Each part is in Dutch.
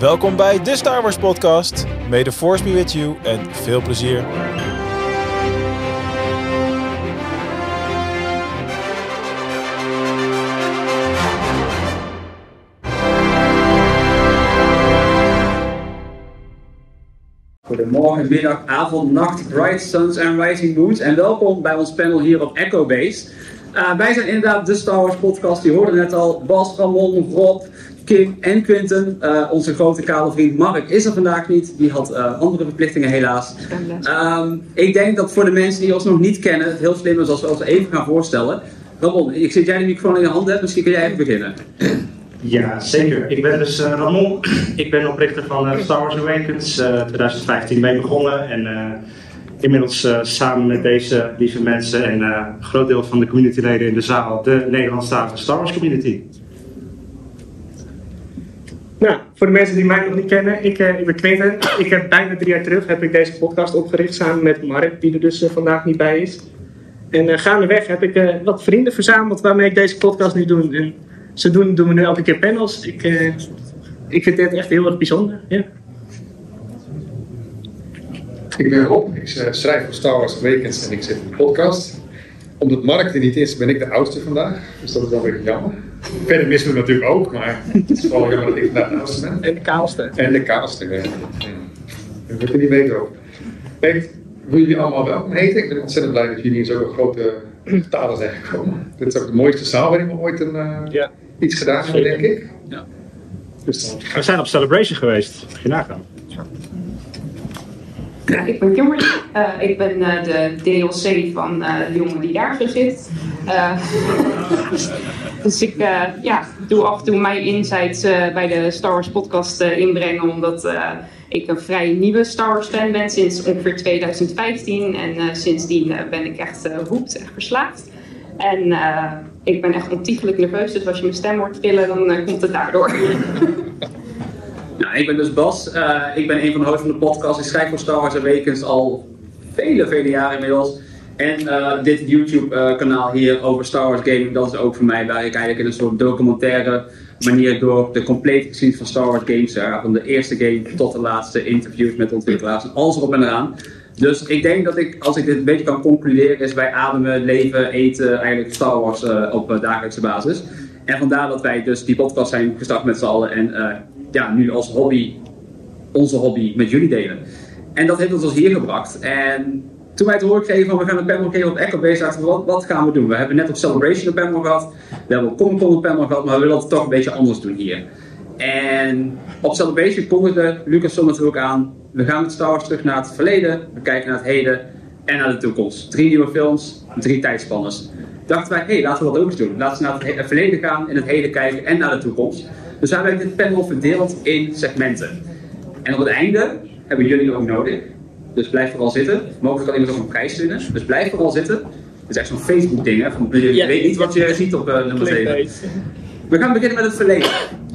Welkom bij de Star Wars podcast. May the force be with you en veel plezier. Goedemorgen, middag, avond, nacht, bright suns en rising moons. En welkom bij ons panel hier op Echo Base. Uh, wij zijn inderdaad de Star Wars podcast. Die hoorden net al. Bas, Ramon, Rob, Kim en Quinten. Uh, onze grote kale vriend Mark is er vandaag niet. Die had uh, andere verplichtingen helaas. Um, ik denk dat voor de mensen die ons nog niet kennen, het heel slim is als we ons even gaan voorstellen. Ramon, ik zit jij de microfoon in je hand hebt, misschien kun jij even beginnen. Ja, zeker. Ik ben dus uh, Ramon. Ik ben oprichter van uh, Star Wars Awakens. Uh, 2015 mee begonnen en inmiddels samen met deze lieve mensen en een groot deel van de communityleden in de zaal de Nederlandstalige Star Wars community. Nou, voor de mensen die mij nog niet kennen, ik, ik ben Quinten. Ik heb bijna drie jaar terug heb ik deze podcast opgericht samen met Mark, die er dus vandaag niet bij is. En gaandeweg heb ik wat vrienden verzameld waarmee ik deze podcast nu doe. En, ze doen, doen we nu elke keer panels. Ik, uh, ik vind dit echt heel erg bijzonder. Ik ben Rob, ik schrijf voor Star Wars Awakens en ik zit in de podcast. Omdat Mark er niet is, ben ik de oudste vandaag. Dus dat is wel weer jammer. Verder missen we natuurlijk ook, maar het is wel jammer dat ik vandaag de oudste ben. En de kaalste. En de kaalste, ja. We moeten niet weten ook. Ik wil jullie allemaal welkom heten. Ik ben ontzettend blij dat jullie in zo'n grote talen zijn gekomen. Dit is ook de mooiste zaal waarin we ooit een, uh, ja. iets gedaan hebben, denk ik. Ja. Dus, we zijn op Celebration geweest, mag je nagaan. Ja, ik ben Kimberly. Uh, ik ben uh, de DLC van uh, de jongen die daar zo zit. dus ik ja, doe af en toe mijn insights bij de Star Wars podcast inbrengen, omdat ik een vrij nieuwe Star Wars fan ben sinds ongeveer 2015. En sindsdien ben ik echt hoekt, echt verslaafd. En ik ben echt ontiegelijk nerveus, dus als je mijn stem hoort trillen, dan komt het daardoor. nou, ik ben dus Bas. ik ben een van de hosts van de podcast. Ik schrijf voor Star Wars Awakens al vele, vele jaren inmiddels. En dit YouTube-kanaal hier over Star Wars Gaming, dat is ook voor mij waar ik eigenlijk in een soort documentaire manier door de complete geschiedenis van Star Wars games, ja, van de eerste game tot de laatste interviews met ontwikkelaars en alles erop en eraan. Dus ik denk dat ik, als ik dit een beetje kan concluderen, is wij ademen, leven, eten eigenlijk Star Wars uh, op uh, dagelijkse basis. En vandaar dat wij dus die podcast zijn gestart met z'n allen en uh, ja, nu als hobby, onze hobby met jullie delen. En dat heeft ons dus hier gebracht. En toen wij te horen kregen van we gaan een panel geven op Echo Base, dachten we wat, wat gaan we doen? We hebben net op Celebration een panel gehad, we hebben op Comic Con een panel gehad, maar we willen het toch een beetje anders doen hier. En op Celebration kondigde Lucasfilm natuurlijk aan, we gaan met Star Wars terug naar het verleden, we kijken naar het heden en naar de toekomst. Drie nieuwe films, drie tijdspannes. Dachten wij, hé, hey, laten we dat ook eens doen. Laten we naar het verleden gaan, in het heden kijken en naar de toekomst. Dus hebben we dit panel verdeeld in segmenten. En op het einde hebben jullie ook nodig. Dus blijf vooral zitten. Mogelijk kan iemand ook een prijs winnen. Dus blijf vooral zitten. Het is echt zo'n Facebook ding. Hè? Van, je ja, weet niet wat je ziet op uh, nummer 7. We gaan beginnen met het verleden.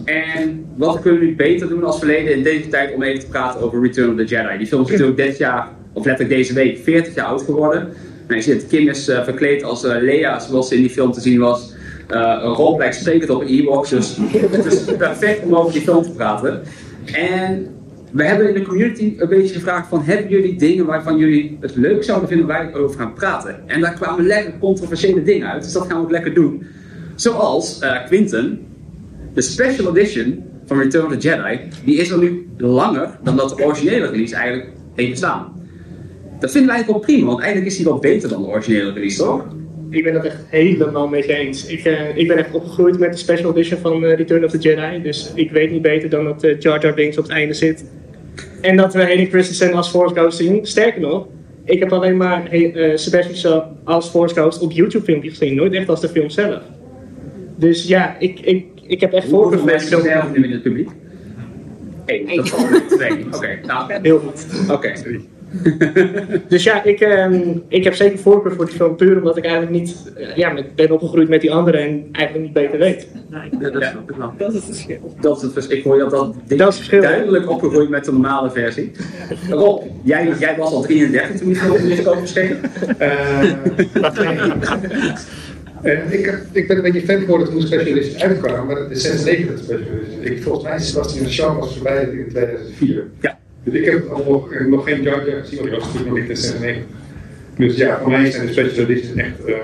En wat kunnen we nu beter doen als verleden in deze tijd om even te praten over Return of the Jedi. Die film is natuurlijk dit jaar, of letterlijk deze week, 40 jaar oud geworden. Nou, je ziet, Kim is uh, verkleed als uh, Leia, zoals ze in die film te zien was. Uh, Rob lijkt sprekend op Ewoks, dus het is perfect om over die film te praten. En we hebben in de community een beetje gevraagd van, hebben jullie dingen waarvan jullie het leuk zouden vinden we over gaan praten? En daar kwamen lekker controversiële dingen uit, dus dat gaan we ook lekker doen. Zoals uh, Quinten, de special edition van Return of the Jedi, die is al nu langer dan dat de originele release eigenlijk heeft bestaan. Dat vinden wij eigenlijk wel prima, want eigenlijk is die wel beter dan de originele release, toch? Ik ben het echt helemaal mee eens. Ik, uh, ik ben echt opgegroeid met de special edition van uh, Return of the Jedi. Dus ik weet niet beter dan dat uh, Jar Jar Binks op het einde zit. En dat we Hayden Christensen als Force Ghost zien. Sterker nog, ik heb alleen maar uh, Sebastian als Force Ghost op YouTube filmpjes gezien. Nooit echt als de film zelf. Dus ja, ik, ik, ik heb echt voorkeur voor deze film. nu in het publiek? Eén. Dat is twee. Oké, nou. Heel goed. Oké. dus ja, ik, um, ik heb zeker voorkeur voor die film, puur omdat ik eigenlijk niet uh, ja, met, ben opgegroeid met die anderen en eigenlijk niet beter weet. Nee, ja, dat, dat, is het verschil. Dat is het verschil. Ik hoor dat, dat, dat is verschil. duidelijk opgegroeid met de normale versie. Rob, jij, jij was al 33 toen die film is verscheen. Uh, En ik, ik ben een beetje fan geworden toen Special Edition uitkwam, maar het is 96 Special Edition. Ik, volgens mij is Sebastian Shaw was voorbij in 2004. Ja. Dus ik heb nog, geen Jar Jar gezien, ik was natuurlijk nog niet in 96. Dus ja, voor mij zijn de Special Editions echt, uh,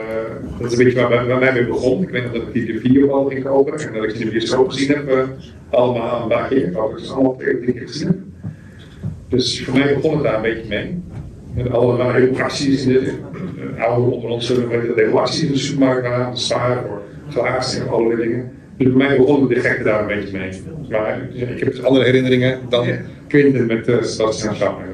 dat is een beetje waar, waar mij mee begon. Ik weet nog dat ik die video al ging kopen en dat ik ze in de bioscoop gezien heb, uh, allemaal een paar keer. Heb ze allemaal twee keer gezien. Dus voor mij begon het daar een beetje mee. Met allemaal heel acties in de oude onder ons we heel acties in de supermarkt waren, sparen voor glaas en allerlei dingen. Dus voor mij begon de gekte daar een beetje mee. Maar ik heb dus andere herinneringen dan Quinten met uh, Sebastian Schapper.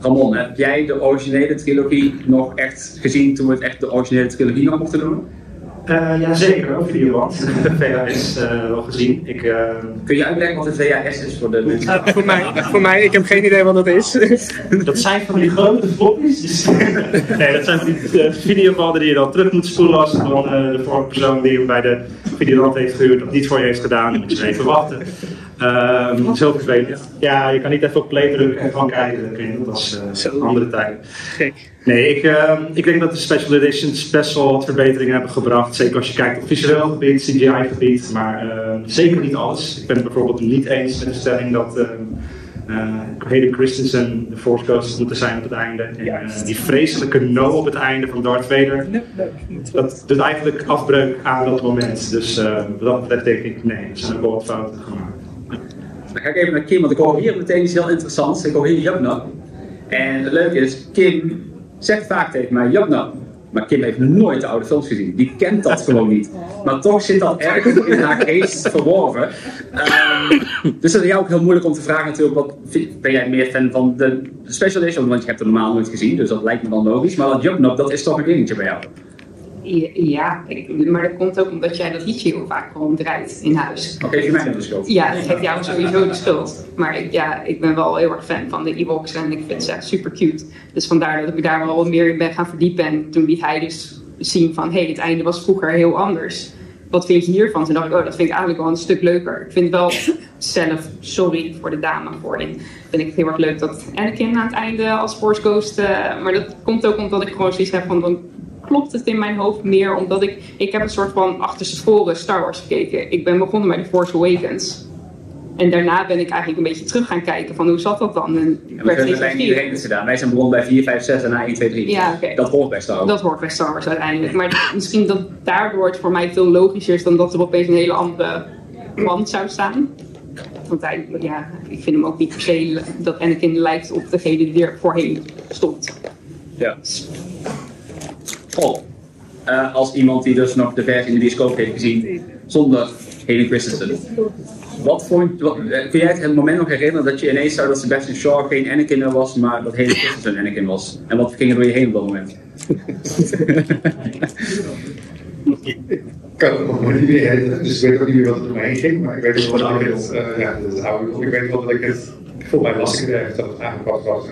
Ramon, heb jij de originele trilogie nog echt gezien toen we het echt de originele trilogie nog mochten doen? Uh, ja, zeker, ook videoband. De VHS uh, wel gezien. Ik, uh... Kun je uitleggen wat een VHS is voor de mensen? voor, mij, voor mij, ik heb geen idee wat dat is. dat zijn van die grote floppies. Dus nee, dat zijn van die videobanden die je dan terug moet spoelen als dan de vorige persoon die hem bij de videoband heeft gehuurd dat niet voor je heeft gedaan. Dan moet je even wachten. Um, zo vervelend. Ja, je kan niet even op play drukken en van kijken. Dat was uh, een andere tijd. Nee, ik, uh, ik denk dat de special editions best wel wat verbeteringen hebben gebracht. Zeker als je kijkt op visueel gebied, CGI gebied. Maar uh, zeker niet alles. Ik ben het bijvoorbeeld niet eens met de stelling dat uh, Hayden Christensen de Force Ghost moeten zijn op het einde. En die vreselijke no op het einde van Darth Vader. Dat doet eigenlijk afbreuk aan dat moment. Dus wat dat betreft denk ik, nee, er zijn ook wel wat fouten gemaakt. Dan ga ik even naar Kim, want ik hoor hier meteen iets heel interessants. Ik hoor hier Jabna. En het leuke is, Kim zegt vaak tegen mij Jabna. Maar Kim heeft nooit de oude films gezien. Die kent dat gewoon niet. Maar toch zit dat ergens in haar geest verworven. Um, dus dat is jou ook heel moeilijk om te vragen natuurlijk. Wat, ben jij meer fan van de Special Edition? Want je hebt het normaal nooit gezien, dus dat lijkt me dan logisch. Maar dat Jump dat is toch een dingetje bij jou? Ja, ik, maar dat komt ook omdat jij dat liedje heel vaak gewoon draait in huis. Oké, je mij de schuld. Ja, dat geeft jou sowieso de schuld. Maar ik, ja, ik ben wel heel erg fan van de Ewoks en ik vind ze echt super cute. Dus vandaar dat ik daar wel meer in ben gaan verdiepen. En toen liet hij dus zien van, hé, hey, het einde was vroeger heel anders. Wat vind je hiervan? Toen dacht ik, oh, dat vind ik eigenlijk wel een stuk leuker. Ik vind wel zelf, sorry voor de dame vind ik het heel erg leuk dat Anakin aan het einde als Force Ghost... Uh, maar dat komt ook omdat ik gewoon zoiets heb van, dan klopt het in mijn hoofd meer omdat ik, ik heb een soort van achterstevoren Star Wars gekeken. Ik ben begonnen bij The Force Awakens. En daarna ben ik eigenlijk een beetje terug gaan kijken van hoe zat dat dan? En ja, we hebben bij iedereen het gedaan. Wij zijn begonnen bij 4, 5, 6 en na 1, 2, 3. Ja, okay. Dat hoort bij Star Wars. Dat hoort bij Star Wars uiteindelijk. Maar misschien dat daardoor het voor mij veel logischer is dan dat er opeens een hele andere man zou staan. Want hij, ja, ik vind hem ook niet per se dat Anakin lijkt op degene die er voorheen stond. Ja. Uh, als iemand die dus nog de versie in de bioscoop heeft gezien zonder Hayden Christensen. Wat vond, wat, uh, kun jij het moment nog herinneren dat je ineens zou dat Sebastian Shaw geen Anakin was, maar dat Hayden Christensen Anakin was? En wat ging er door je heen op dat moment? ik kan het nog niet meer herinneren, dus ik weet ook niet meer wat er door heen ging, maar ik weet wel dat ik het, uh, ja, ik, weet wel dat ik het, mij las ik het ergens dat het aangepast was.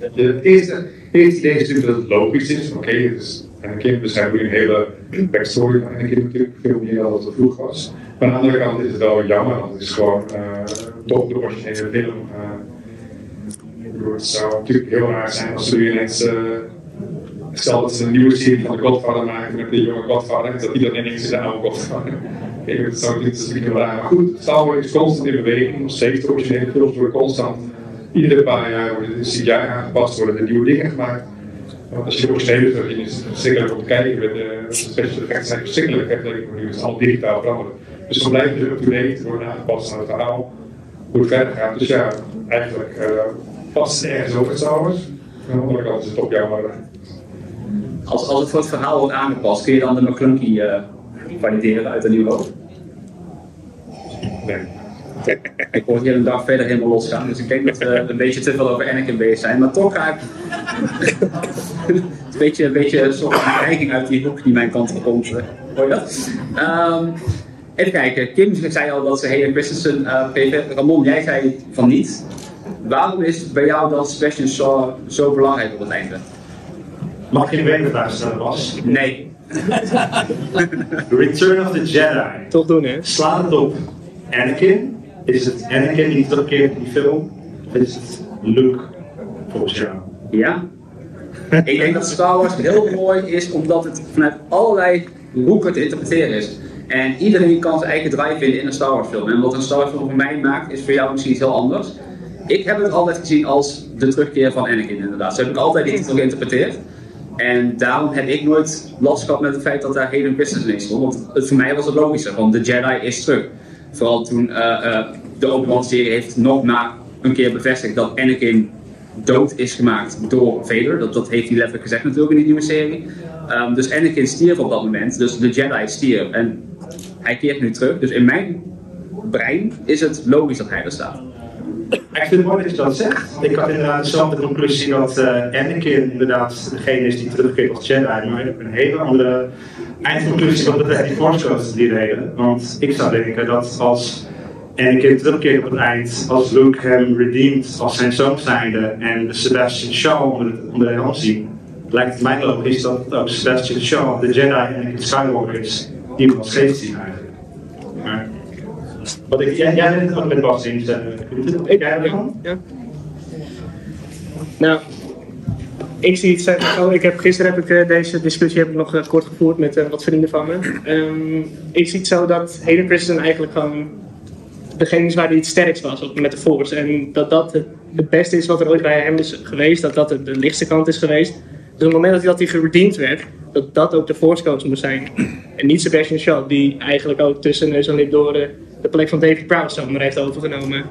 Het eerste, eerste idee is natuurlijk dat het logisch is, oké, okay, dus Anakin, dus hebben we een hele backstory van Anakin natuurlijk, veel meer dan dat het vroeg was. Aan de andere kant is het wel jammer, want het is gewoon uh, toch de originele film. Uh, het zou natuurlijk heel raar zijn als ze nu ineens, uh, stel dat ze een nieuwe serie van de Godfather maken met de jonge Godfather, dat die dan ineens de oude Godfather. Okay, dat zou niet zo raar Maar goed, Star Wars is constant in beweging, nog steeds de originele films worden constant iedere paar jaar worden de CGI aangepast, worden er nieuwe dingen gemaakt. Want als je de originele terug in is verschrikkelijk om te kijken, met de special effects zijn verschrikkelijk vergeleken nu, het is allemaal digitaal veranderd. Dus dan blijven ze up-to-date, worden aangepast aan het verhaal, hoe het verder gaat. Dus ja, eigenlijk uh, past het ergens over het Wars. Aan de andere kant is het ook jammer. Als, als het voor het verhaal wordt aangepast, kun je dan de McClunky uh, valideren uit een nieuw hoofd? Nee. Ik hoor hier een dag verder helemaal losgaan, dus ik denk dat we een beetje te veel over Anakin bezig zijn. Maar toch ga ik. een beetje, een beetje een soort van dreiging uit die hoek die mijn kant op komt. Hoor je dat? Um, even kijken. Kim zei al dat ze Hayden Christensen uh, PV. Ramon, jij zei van niet. Waarom is bij jou dan Sebastian Shaw zo belangrijk op het einde? Mag je niet weten waar het was? Nee. Return of the Jedi. Toch doen, hè? Slaat het op. Anakin is het Anakin die terugkeert in die film? Is het Luke volgens? Ja? ik denk dat Star Wars heel mooi is omdat het vanuit allerlei hoeken te interpreteren is. En iedereen kan zijn eigen drive vinden in een Star Wars film. En wat een Star Wars film voor mij maakt, is voor jou misschien iets heel anders. Ik heb het altijd gezien als de terugkeer van Anakin inderdaad. Zo heb ik altijd titel geïnterpreteerd. En daarom heb ik nooit last gehad met het feit dat daar Hayden Christensen in stond. Want voor mij was het logischer, want de Jedi is terug. Vooral toen uh, de Obi-Wan-serie heeft nog maar een keer bevestigd dat Anakin dood is gemaakt door Vader. Dat, dat heeft hij letterlijk gezegd natuurlijk in die nieuwe serie. Um, dus Anakin stierf op dat moment, dus de Jedi stierf. En hij keert nu terug. Dus in mijn brein is het logisch dat hij er staat. Ik vind het mooi dat je dat zegt. Ik had inderdaad dezelfde conclusie dat uh, Anakin inderdaad degene is die terugkeert als Jedi. Maar ik heb een hele andere eindconclusie wat betreft die Force die reden. Want ik zou denken dat als Anakin terugkeert op het eind, als Luke hem redeemt als zijn zoon zijnde en Sebastian Shaw onder, de hand zien, lijkt het mij logisch dat ook Sebastian Shaw de Jedi en Skywalker is die we als geest zien eigenlijk. Wat ik, jij, jij bent ook met Bas in Ik jij ervan? Ja. Nou, ik zie het zeg oh, ik heb, gisteren heb ik uh, deze discussie heb ik nog uh, kort gevoerd met uh, wat vrienden van me. Um, ik zie het zo dat Hayden Christensen eigenlijk gewoon degene is waar hij het sterkst was met de Force. En dat dat het, het, beste is wat er ooit bij hem is geweest, dat dat de, de lichtste kant is geweest. Dus op het moment dat hij, dat hij geredeemd werd, dat dat ook de Force coach moest zijn. En niet Sebastian Shaw, die eigenlijk ook tussen neus en lip door de, de plek van David Prowse zomaar heeft overgenomen.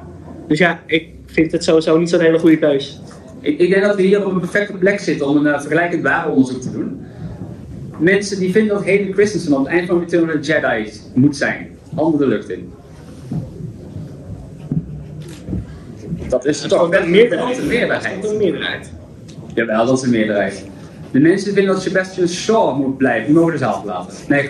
Dus ja, ik vind het sowieso niet zo'n hele goede keus. Ik, ik, denk dat we hier op een perfecte plek zitten om een uh, vergelijkend warenonderzoek te doen. Mensen die vinden dat Hayden Christensen op het eind van Return of the Jedi moet zijn. Handen de lucht in. Dat is toch een meerderheid. Dat is een meerderheid. Jawel, dat is een meerderheid. De mensen vinden dat Sebastian Shaw moet blijven. Die mogen de zaal. Nee,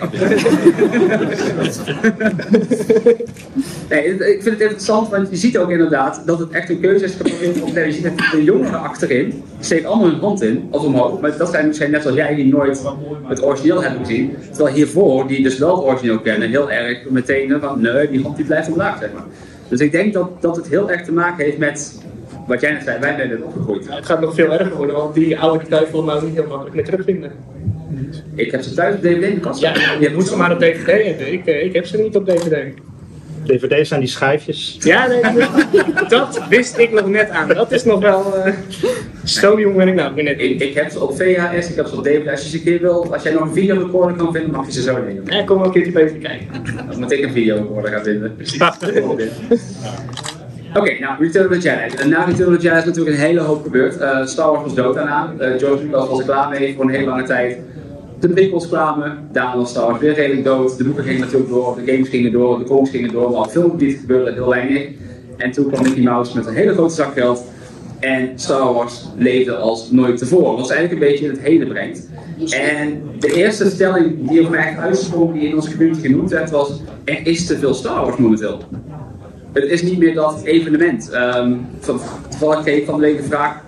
nee, ik vind het interessant, want je ziet ook inderdaad dat het echt een keuze is. Je ziet de jongeren achterin, steken allemaal hun hand in, of omhoog. Maar dat zijn misschien net zoals jij die nooit het origineel hebben gezien. Terwijl hiervoor, die dus wel het origineel kennen, heel erg meteen van nee, die hand die blijft omlaag, zeg maar. Dus ik denk dat, dat het heel erg te maken heeft met wat jij net zei, wij zijn er opgegroeid. het gaat nog veel erger worden, want die oude duivel nou niet heel makkelijk meer terugvinden. Ik heb ze thuis op DVD in de kast. Ja, je moet ze maar op DVD hebben. Ik, eh, ik heb ze niet op DVD. DVD's zijn die schijfjes. Ja, nee, dat wist ik nog net aan. Dat is nog wel. Uh, zo jong ben ik nou net. Ik, ik heb ze op VHS, ik heb ze op DVD. Als je ze een keer wil, als jij nog een videorecorder kan vinden, mag je ze zo nemen. Ja, kom wel een keertje bij even kijken. Dan moet ik een videorecorder gaan vinden. Oké, nou, Return of the Jedi. En na Return of the Jedi is natuurlijk een hele hoop gebeurd. Uh, Star Wars was dood daarna. Uh, George Lucas was er klaar mee voor een hele lange tijd. De prequels kwamen, daarna was Star Wars weer redelijk dood. De boeken gingen natuurlijk door, de games gingen door, de comics gingen door, maar op filmgebied gebeurde heel weinig. En toen kwam Mickey Mouse met een hele grote zak geld. En Star Wars leefde als nooit tevoren. Dat is eigenlijk een beetje het heden brengt. En de eerste stelling die op mij uitsprong, die in onze community genoemd werd, was: er is te veel Star Wars momenteel. Het is niet meer dat evenement. Um, toevallig kreeg van de vraag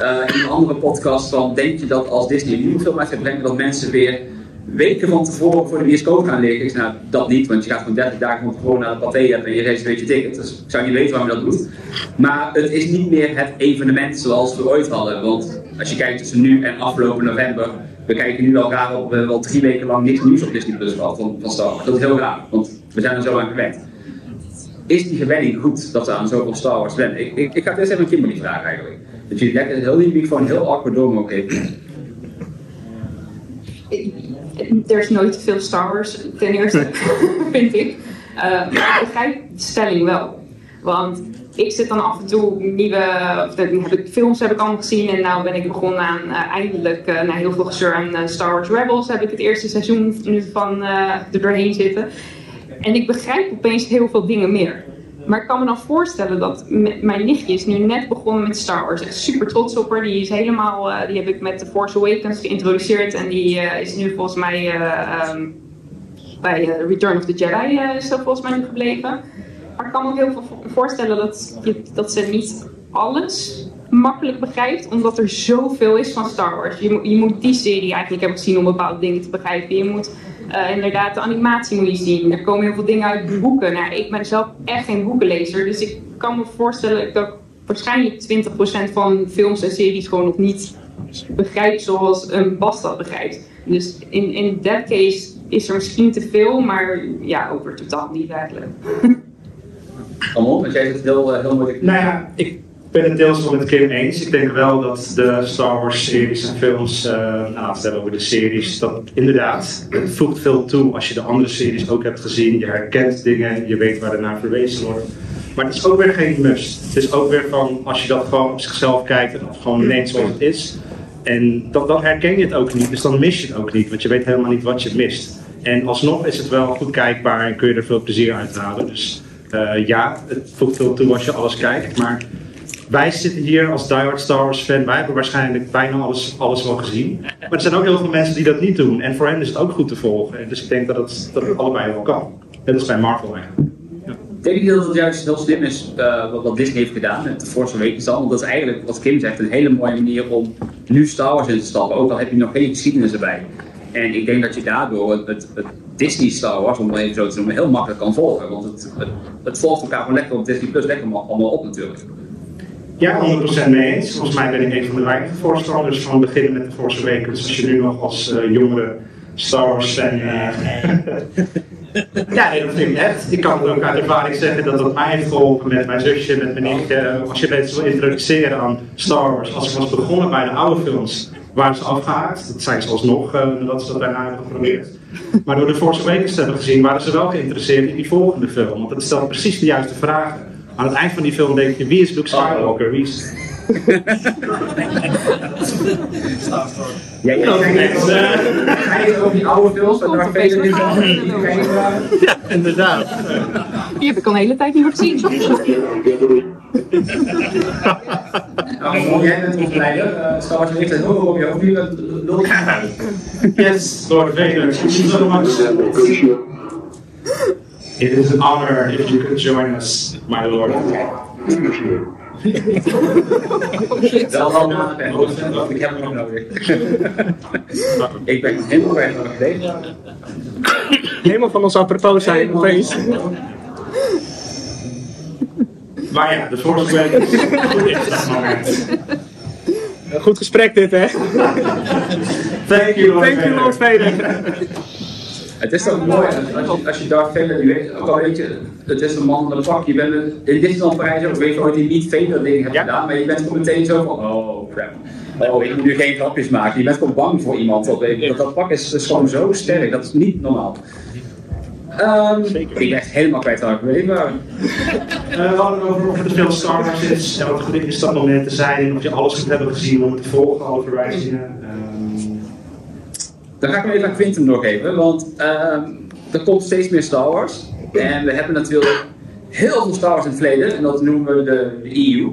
uh, in een andere podcast van, denk je dat als Disney een nieuwe film uit gaat brengen, dat mensen weer weken van tevoren voor de bioscoop gaan liggen? Ik zei, nou, dat niet, want je gaat gewoon 30 dagen tevoren naar de paté hebben en je reserveert je ticket. Dus ik zou niet weten waarom je dat doet. Maar het is niet meer het evenement zoals we ooit hadden. Want als je kijkt tussen nu en afgelopen november, we kijken nu al raar op, we al drie weken lang niks nieuws op Disney Plus gehad van, van Star Wars. Dat is heel raar, want we zijn er zo aan gewend is die gewenning goed dat we aan zoveel Star Wars wennen? Ik, ik, ik ga het eerst even een Kimberly vragen eigenlijk. Dat je het heel die gewoon heel awkward door mogen geven. Er is nooit te veel Star Wars, ten eerste, vind ik. Uh, maar ik begrijp de stelling wel. Want ik zit dan af en toe nieuwe, heb ik, films heb ik allemaal gezien en nu ben ik begonnen aan uh, eindelijk uh, na heel veel gezeur aan Star Wars Rebels heb ik het eerste seizoen nu van er doorheen zitten. En ik begrijp opeens heel veel dingen meer. Maar ik kan me dan voorstellen dat mijn nichtje is nu net begonnen met Star Wars. Echt super trots op haar. Die is helemaal, uh, die heb ik met The Force Awakens geïntroduceerd. En die uh, is nu volgens mij uh, um, bij Return of the Jedi is dat volgens mij nu gebleven. Maar ik kan me heel veel voorstellen dat, dat ze niet alles makkelijk begrijpt, omdat er zoveel is van Star Wars. Je, je moet die serie eigenlijk hebben gezien om bepaalde dingen te begrijpen. Je moet uh, inderdaad, de animatie moet je zien. Er komen heel veel dingen uit boeken. Nou, ik ben zelf echt geen boekenlezer, dus ik kan me voorstellen dat waarschijnlijk 20% van films en series gewoon nog niet begrijpt zoals een Bas dat begrijpt. Dus in, in that case is er misschien te veel, maar ja, over totaal niet eigenlijk. Kom op, want jij zegt heel, eh, heel moeilijk. Nou ja, ik ben het deels wel met Kim eens. Ik denk wel dat de Star Wars series en films, uh, nou het over de series, dat inderdaad, het voegt veel toe als je de andere series ook hebt gezien. Je herkent dingen, je weet waar er naar verwezen wordt. Maar het is ook weer geen must. Het is ook weer van, als je dat gewoon op zichzelf kijkt en gewoon neemt zoals het is. En dan, herken je het ook niet, dus dan mis je het ook niet, want je weet helemaal niet wat je mist. En alsnog is het wel goed kijkbaar en kun je er veel plezier uit halen. Dus uh, ja, het voegt veel toe als je alles kijkt. Maar wij zitten hier als diehard Star Wars fan. Wij hebben waarschijnlijk bijna alles, alles wel gezien. Maar er zijn ook heel veel mensen die dat niet doen. En voor hen is het ook goed te volgen. Dus ik denk dat het, dat allebei wel kan. Net als bij Marvel eigenlijk. Ja. Denk je dat het juist heel slim is uh, wat, wat, Disney heeft gedaan met de Force Awakens al? Want dat is eigenlijk, wat Kim zegt, een hele mooie manier om nu Star Wars in te stappen. Ook al heb je nog geen geschiedenis erbij. En ik denk dat je daardoor het, Disney Star Wars, om het even zo te noemen, heel makkelijk kan volgen. Want het, het volgt elkaar gewoon lekker op Disney Plus lekker allemaal op natuurlijk. Ja, 100% mee eens. Volgens mij ben ik een van de weinige voorstanders van beginnen met de Force Awakens. Als je nu nog als uh, jongere Star Wars fan. Uh, ja, dat vind ik echt. Ik kan ook uit ervaring zeggen dat dat mij heeft met mijn zusje, met mijn nicht. Uh, als je mensen wil introduceren aan Star Wars. Als ik was begonnen bij de oude films, waren ze afgehaakt. Dat zijn ze alsnog, nadat ze dat daarna hebben geprobeerd. Maar door de Force Awakens te hebben gezien, waren ze wel geïnteresseerd in die volgende film. Want het stelt precies de juiste vragen. Aan het eind van die film denk je, wie is Luke Skywalker? Wie is... Ja, ja, Ga je over die oude films? Wat daar vele nu Ja, inderdaad. Die heb ik al een hele tijd niet meer gezien. Nou, jij bent onze leider. Star Wars heeft het ook op je hoofd. Wil Yes, Lord Vader. It is an honor if you could join us, my lord. Wel ik heb hem nog nodig. ik ben helemaal weg van het Helemaal van ons apropos zijn, opeens. Maar ja, de Force Awakens goed is gesprek dit, hè? Thank you, Lord Thank you, Lord Vader. Het is toch mooi als je, als je Darth Vader nu weet, ook al weet je, het is een man met een pak, je bent een, in Disneyland Parijs ook, weet je ooit die niet Vader dingen hebt Ja. gedaan, maar je bent gewoon meteen zo van, oh crap. Oh, ik moet nu geen grapjes maken. Je bent gewoon bang voor iemand. Dat, dat, dat pak is, is gewoon zo sterk, dat is niet normaal. Ehm, ik ben echt helemaal kwijt waar ik maar Uh, we hadden het over of er veel Star Wars is en wat goed is dat moment te zijn en of je alles moet hebben gezien om het te volgen, alle verwijzingen. Ehm, Dan ga ik nog even aan Quinten doorgeven, want ehm, er komt steeds meer Star Wars. En we hebben natuurlijk heel veel Star Wars in het verleden, en dat noemen we de, EU.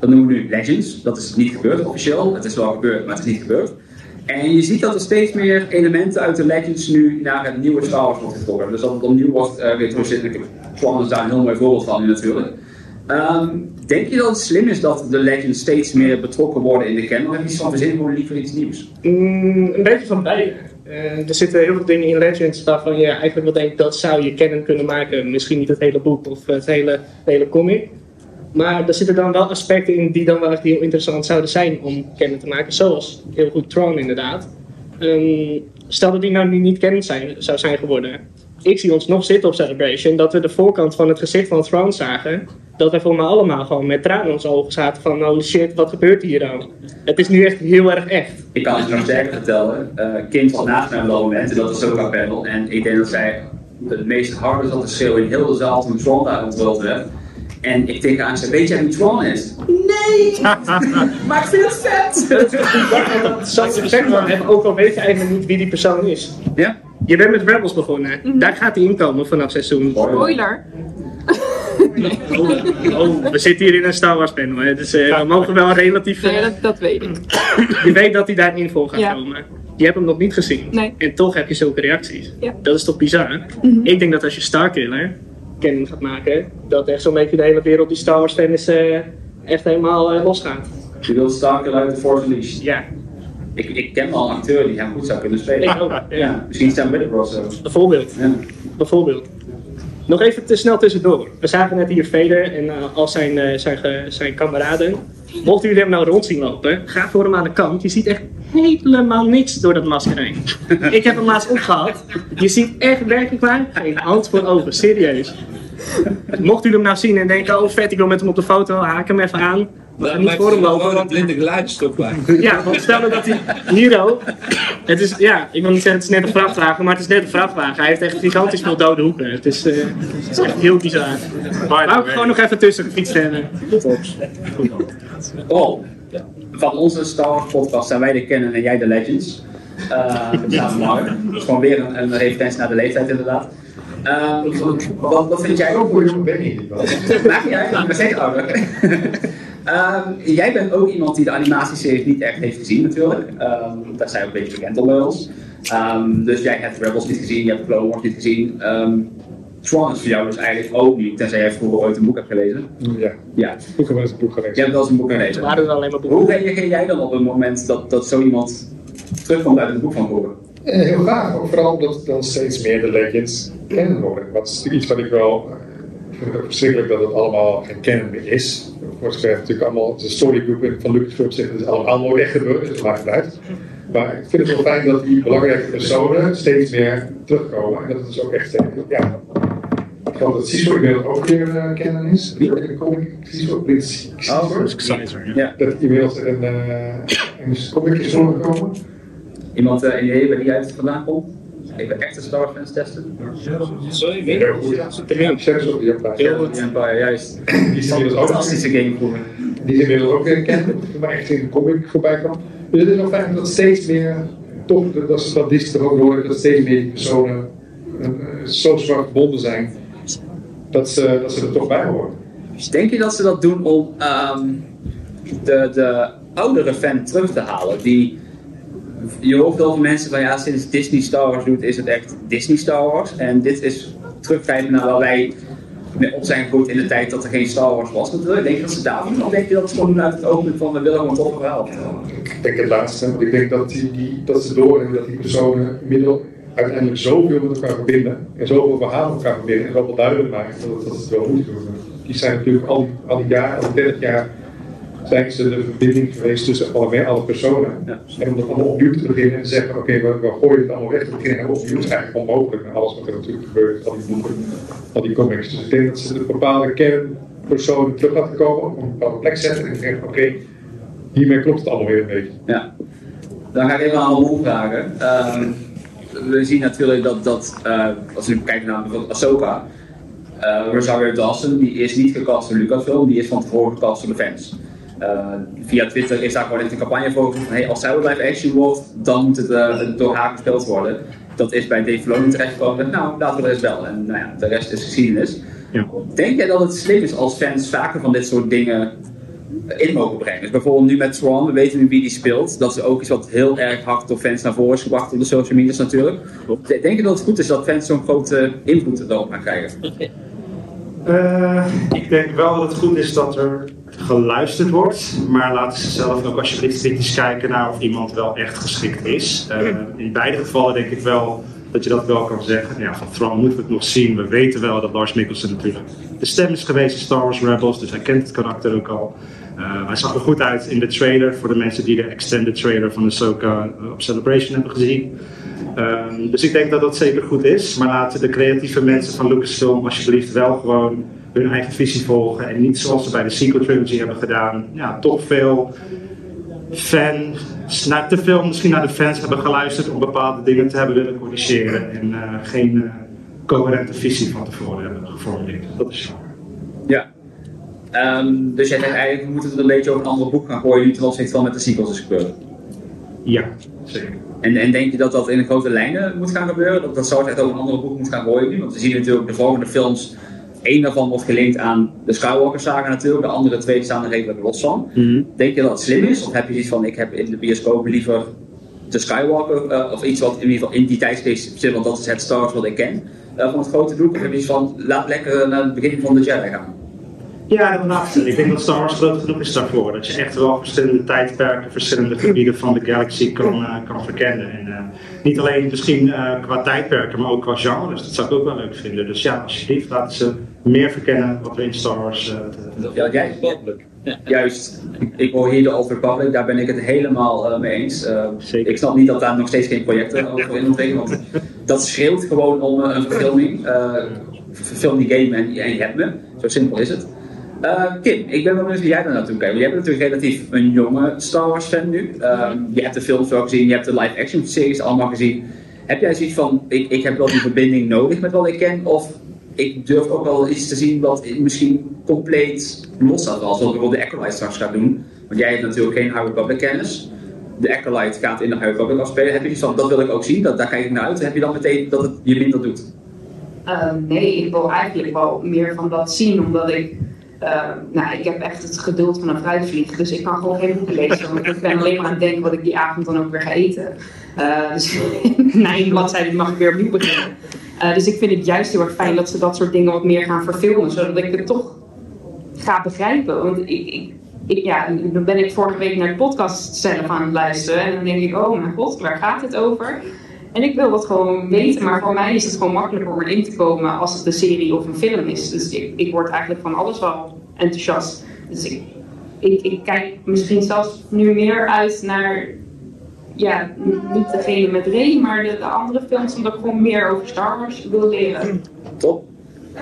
Dat noemen we nu Legends. Dat is niet gebeurd officieel. Het is wel gebeurd, maar het is niet gebeurd. En je ziet dat er steeds meer elementen uit de Legends nu naar het nieuwe Star Wars wordt getrokken. Dus dat het opnieuw wordt uh, retrocyclic. Tron is daar een heel mooi voorbeeld van nu natuurlijk. Ehm, denk je dat het slim is dat de Legends steeds meer betrokken worden in de canon? Of heb je iets van verzin gewoon liever iets nieuws? Mm, een beetje van beide. Eh, er zitten heel veel dingen in Legends waarvan je eigenlijk wel denkt dat zou je kennen kunnen maken. Misschien niet het hele boek of het hele, hele comic. Maar er zitten dan wel aspecten in die dan wel echt heel interessant zouden zijn om kennen te maken. Zoals heel goed Tron inderdaad. Ehm, stel dat die nou niet kennen zijn, zou zijn geworden. Ik zie ons nog zitten op Celebration dat we de voorkant van het gezicht van Tron zagen. Dat wij voor mij allemaal gewoon met tranen in onze ogen zaten van holy shit, wat gebeurt hier dan? Het is nu echt heel erg echt. Ik kan het nog sterker vertellen. eh Kim zat naast mij op dat moment, en dat is ook qua panel. En ik denk dat zij het meest harde zat te schreeuwen in heel de zaal toen Tron daar onthuld werd. En ik tegen haar zei, weet jij wie Tron is? Nee! maar ik vind het vet! Dat zou je ook al weet je eigenlijk niet wie die persoon is. ja? Je bent met Rebels begonnen. Daar gaat hij inkomen vanaf seizoen. Spoiler. Oh, we zitten hier in een Star Wars panel, hè, dus eh, we mogen wel relatief... Nee, eh, dat, dat weet ik. je weet dat hij daarin voor gaat Ja. komen. Je hebt hem nog niet gezien. Nee. En toch heb je zulke reacties. Ja. Dat is toch bizar? Mhm. Ik denk dat als je Starkiller kennen gaat maken, dat echt zo'n beetje de hele wereld die Star Wars fan is, eh, echt helemaal eh, losgaat. Je wilt Starker uit de Force Unleashed. Ja, Ik, ik ken wel een acteur die hem goed zou kunnen spelen. ik ook. Ja. Ja, misschien Sam Witwer of zo. Bijvoorbeeld. Ja. Bijvoorbeeld. Nog even te snel tussendoor. We zagen net hier Vader en uh, al zijn, uh, zijn, zijn kameraden. Mochten jullie hem nou rond zien lopen, ga voor hem aan de kant. Je ziet echt helemaal niks door dat masker heen. Ik heb hem laatst opgehad. Je ziet echt werkelijk waar geen hand voor ogen. Serieus. Mocht u hem nou zien en denken, oh vet, ik wil met hem op de foto, haak hem even aan. We gaan niet voor hem lopen. een blinde geluidsstuk bij. Ja, want stel dat hij Hero. Het is, ja, ik wil niet zeggen het is net een vrachtwagen, maar het is net een vrachtwagen. Hij heeft echt gigantisch veel dode hoeken. Het is, uh, het is echt heel bizar. Maar ik gewoon nog even tussen gefietst hebben. Oh, van onze Star Wars podcast zijn wij de kennen en jij de legends. Uh, dat. Dat is gewoon weer een, een referentie naar de leeftijd inderdaad. Uh, wat, wat vind jij? Zo voor ben ik niet. Ik ben steeds ouder. Um, jij bent ook iemand die de animatieseries niet echt heeft gezien natuurlijk. Um, daar zijn we een beetje bekend om bij ons. Um, dus jij hebt Rebels niet gezien, je hebt Clone Wars niet gezien. Tron is voor jou dus eigenlijk ook niet, tenzij jij vroeger ooit een boek hebt gelezen. Ja, ja. ik heb wel eens een boek gelezen. Je hebt wel eens een boek gelezen. Er alleen maar boeken? Hoe reageer jij dan op het moment dat, dat zo iemand terugkomt uit het boek van vroeger? Eh, heel ook vooral omdat het dan steeds meer de legends kennen worden. Wat is iets wat ik wel verschrikkelijk dat het allemaal geen kennen meer is. Voor zover natuurlijk allemaal de storygroep van Lucasfilm zegt dat het allemaal nooit echt gebeurd is, maar blijft. Maar ik vind het wel fijn dat die belangrijke personen steeds meer terugkomen. En dat het dus ook echt, ja, ik geloof dat Ciso inmiddels ook weer uh, kennen is. Wie in de comic? Ciso, Prins Caesar. Ja. Dat inmiddels een, uh, een comic is ondergekomen. Iemand uh, in je waar die uit vandaan komt? Even echte Star Wars fans testen. Sorry, of the Empire. Heel goed. Empire, juist. Die is ook fantastische game vroeger. Die is inmiddels ook weer gekend, maar echt in de comic voorbij kwam. Dus het is wel fijn dat steeds meer, toch, dat ze dat ook horen, dat steeds meer personen uh, zo zwak verbonden zijn, dat ze, dat ze er toch bij horen. Denk je dat ze dat doen om um, de, de oudere fan terug te halen? Die, je hoort veel van mensen van ja, sinds Disney Star Wars doet, is het echt Disney Star Wars. En dit is teruggrijpen naar waar wij op zijn gegroeid in de tijd dat er geen Star Wars was natuurlijk. Denk je dat ze daar doen? Of denk je dat ze gewoon uit het open van we willen gewoon toch verhaal Ik denk het laatste. Ik denk dat, die, dat ze dat die personen middel uiteindelijk zoveel met elkaar verbinden. En zoveel verhalen met elkaar verbinden. En zoveel duidelijk maken dat, dat het wel moet doen. Die zijn natuurlijk al al die jaar, al die 30 jaar zijn ze de verbinding geweest tussen alle, alle personen. Ja. En om dat allemaal opnieuw te beginnen en te zeggen, oké, okay, we, we, gooien het allemaal weg te beginnen en opnieuw is eigenlijk onmogelijk met alles wat er natuurlijk gebeurt, al die boeken, al die comics. Dus ik denk dat ze de bepaalde kernpersonen terug laten komen, op een bepaalde plek zetten en zeggen, oké, okay, hiermee klopt het allemaal weer een beetje. Ja. Dan ga ik even aan de vragen. Um, we zien natuurlijk dat, dat uh, als we kijken naar bijvoorbeeld Ahsoka, uh, Rosario Dawson, die is niet gecast door Lucasfilm, die is van tevoren gecast door de fans. Uh, via Twitter is daar gewoon echt een campagne voor van hey, als zij live action wordt, dan moet het uh, door haar gespeeld worden. Dat is bij Dave Filoni terechtgekomen. Nou, laten we er eens wel. En nou ja, de rest is geschiedenis. Ja. Denk jij dat het slim is als fans vaker van dit soort dingen in mogen brengen? Dus bijvoorbeeld nu met Swan, we weten nu wie die speelt. Dat is ook iets wat heel erg hard door fans naar voren is gebracht op de social media's natuurlijk. Denk je dat het goed is dat fans zo'n grote invloed erop gaan krijgen? Uh, ik denk wel dat het goed is dat er geluisterd wordt, maar laten ze zelf ook alsjeblieft kritisch kijken naar of iemand wel echt geschikt is. Uh, in beide gevallen denk ik wel dat je dat wel kan zeggen. Van Thrawn moeten we het nog zien. We weten wel dat Lars Mikkelsen natuurlijk de stem is geweest in Star Wars Rebels, dus hij kent het karakter ook al. Uh, hij zag er goed uit in de trailer, voor de mensen die de extended trailer van de Ahsoka op Celebration hebben gezien. Um, dus ik denk dat dat zeker goed is, maar laten de creatieve mensen van Lucasfilm alsjeblieft wel gewoon hun eigen visie volgen en niet zoals ze bij de sequel trilogy hebben gedaan, ja, toch veel fan, naar, te veel misschien naar de fans hebben geluisterd om bepaalde dingen te hebben willen corrigeren en uh, geen uh, coherente visie van tevoren hebben geformuleerd. Dat is jammer. Ja. Um, dus jij zegt eigenlijk, we moeten het een beetje over een ander boek gaan gooien, niet zoals het van met de sequels is gebeurd. Ja, zeker. En, en, denk je dat dat in grote lijnen moet gaan gebeuren? Dat dat zo echt over een andere boek moet gaan gooien nu? Want we zien natuurlijk de volgende films Eén daarvan wordt gelinkt aan de Skywalker-saga natuurlijk, de andere twee staan er redelijk los van. Mhm. Denk je dat het slim is? Of heb je iets van, ik heb in de bioscoop liever de Skywalker, uh, of iets wat in ieder geval in die tijdsgeest zit, want dat is het Star Wars wat ik ken, uh, van het grote doek? Of heb je iets van, laat lekker naar het begin van de Jedi gaan? Ja, dat. Ik denk dat Star Wars groot genoeg is daarvoor. Dat je echt wel verschillende tijdperken, verschillende gebieden van de galaxy kan, uh, kan verkennen. En uh, niet alleen misschien uh, qua tijdperken, maar ook qua genres. Dat zou ik ook wel leuk vinden. Dus ja, alsjeblieft, laten ze meer verkennen wat we in Star Wars te, ja, jij. Juist, ik hoor hier de Old Republic, daar ben ik het helemaal mee eens. ik snap niet dat daar nog steeds geen projecten over in ontwikkelen, want dat schreeuwt gewoon om een verfilming. verfilm die game en, en je hebt me. Zo simpel is het. Uh, Kim, ik ben wel benieuwd hoe jij daar naartoe kijkt. Jij bent natuurlijk relatief een jonge Star Wars fan nu. Uh, je hebt de films wel gezien, je hebt de live action series allemaal gezien. Heb jij zoiets van, ik, ik heb wel die verbinding nodig met wat ik ken? Of ik durf ook wel iets te zien wat misschien compleet los staat. Zoals bijvoorbeeld de Acolyte straks gaat doen. Want jij hebt natuurlijk geen High Republic kennis. De Acolyte gaat in de High Republic afspelen. Heb je iets van, dat wil ik ook zien, dat, daar kijk ik naar uit. Heb je dan meteen dat het je minder doet? Uh, nee, ik wil eigenlijk wel meer van dat zien, omdat ik uh, nou, ik heb echt het geduld van een fruitvlieg, dus ik kan gewoon geen boeken lezen. Want ik ben alleen maar aan het denken wat ik die avond dan ook weer ga eten. Uh, dus na één bladzijde mag ik weer opnieuw beginnen. Uh, dus ik vind het juist heel erg fijn dat ze dat soort dingen wat meer gaan verfilmen, zodat ik het toch ga begrijpen. Want ik, ik, ik, ja, dan ben ik vorige week naar de podcast zelf aan het luisteren en dan denk ik, oh mijn god, waar gaat het over? En ik wil dat gewoon weten, maar voor mij is het gewoon makkelijker om erin te komen als het een serie of een film is. Dus ik, ik word eigenlijk van alles wel enthousiast. Dus ik, ik, ik kijk misschien zelfs nu meer uit naar, ja, niet degene met Ray, maar de, de andere films, omdat ik gewoon meer over Star Wars wil leren. Top.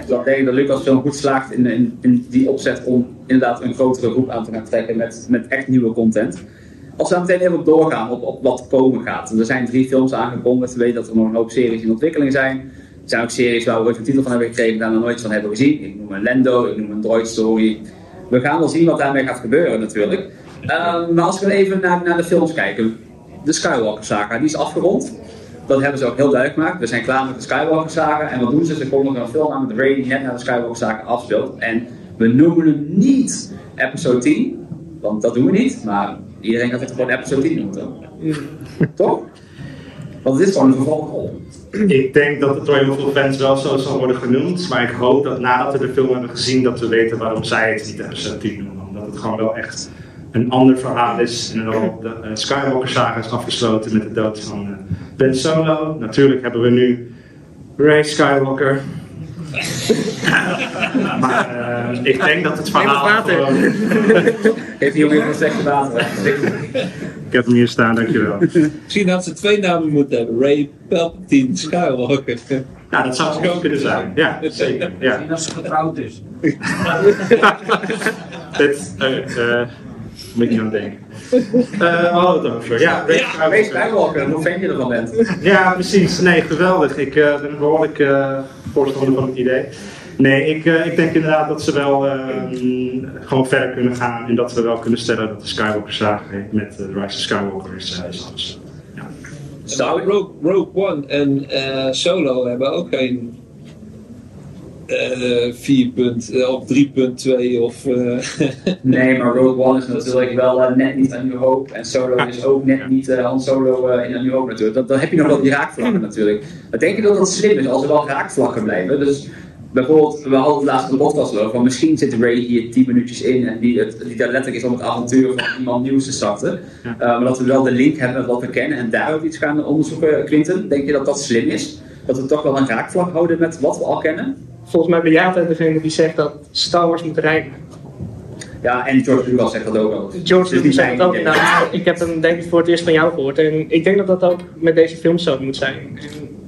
Dus ik denk dat Lucasfilm goed slaagt in, in, in die opzet om inderdaad een grotere groep aan te gaan trekken met, met echt nieuwe content. Als we meteen even doorgaan op, wat komen gaat. Er zijn drie films aangekondigd. We weten dat er nog een hoop series in ontwikkeling zijn. Er zijn ook series waar we ooit een titel van hebben gekregen, daar we nooit van hebben gezien. Ik noem een Lando, ik noem een Droid Story. We gaan wel zien wat daarmee gaat gebeuren natuurlijk. Um, maar als we even naar, naar de films kijken. De Skywalker saga, die is afgerond. Dat hebben ze ook heel duidelijk gemaakt. We zijn klaar met de Skywalker saga. En wat doen ze? Ze kondigen een film aan met Ray die net naar de Skywalker saga afspeelt. En we noemen hem niet episode 10. Want dat doen we niet. Maar Iedereen gaat het gewoon episode 10 noemen, toch? Want dit is gewoon een vervolgrol. Ik denk dat het door heel veel fans wel zo zal worden genoemd. Maar ik hoop dat nadat we de film hebben gezien, dat we weten waarom zij het niet episode 10 noemen. Omdat het gewoon wel echt een ander verhaal is. En dan de uh, Skywalker saga is afgesloten met de dood van uh, Ben Solo. Natuurlijk hebben we nu Ray Skywalker. maar uh, ik denk dat het verhaal water. gewoon... Heeft hij ook even een slechte water? ik heb hem hier staan, dankjewel. Misschien had ze twee namen moeten hebben. Ray Palpatine Skywalker. Ja, dat zou het ook kunnen zijn. Ja, zeker. Ja. Misschien als ze getrouwd is. Dit, uh, moet ik niet aan denken. Uh, we hadden het over. Ja, Ja, Skywalker, hoe vind je ervan bent? Ja, precies. Nee, geweldig. Ik uh, ben behoorlijk uh, voorstander van het idee. Nee, ik, uh, ik denk inderdaad dat ze wel uh, gewoon verder kunnen gaan en dat we wel kunnen stellen dat de Skywalker saga met uh, The Rise of Skywalker is, is afgesloten. Ja. Rogue, Rogue One en Solo hebben ook geen 4 punt, of 3.2 of... nee, maar Rogue One is natuurlijk wel net niet aan New Hope en Solo is ook net niet Han Solo in een New Hope natuurlijk. Dan, dan heb je nog wel die raakvlakken natuurlijk. Maar denk je dat dat slim is als er wel raakvlakken blijven? Dus bijvoorbeeld, we hadden het laatst in de podcast over, van misschien zit Ray hier 10 minuutjes in en die, het, die daar letterlijk is om het avontuur van iemand nieuws te starten. Ja. Uh, maar dat we wel de link hebben met wat we kennen en daar ook iets gaan onderzoeken, Quinten. Denk je dat dat slim is? Dat we toch wel een raakvlak houden met wat we al kennen? Volgens mij ben jij altijd degene die zegt dat Star Wars moet rijmen. Ja, en George Lucas zegt dat ook al. George dus Lucas zegt dat ook. Nou, ik heb hem denk ik voor het eerst van jou gehoord. En ik denk dat dat ook met deze film zo moet zijn. En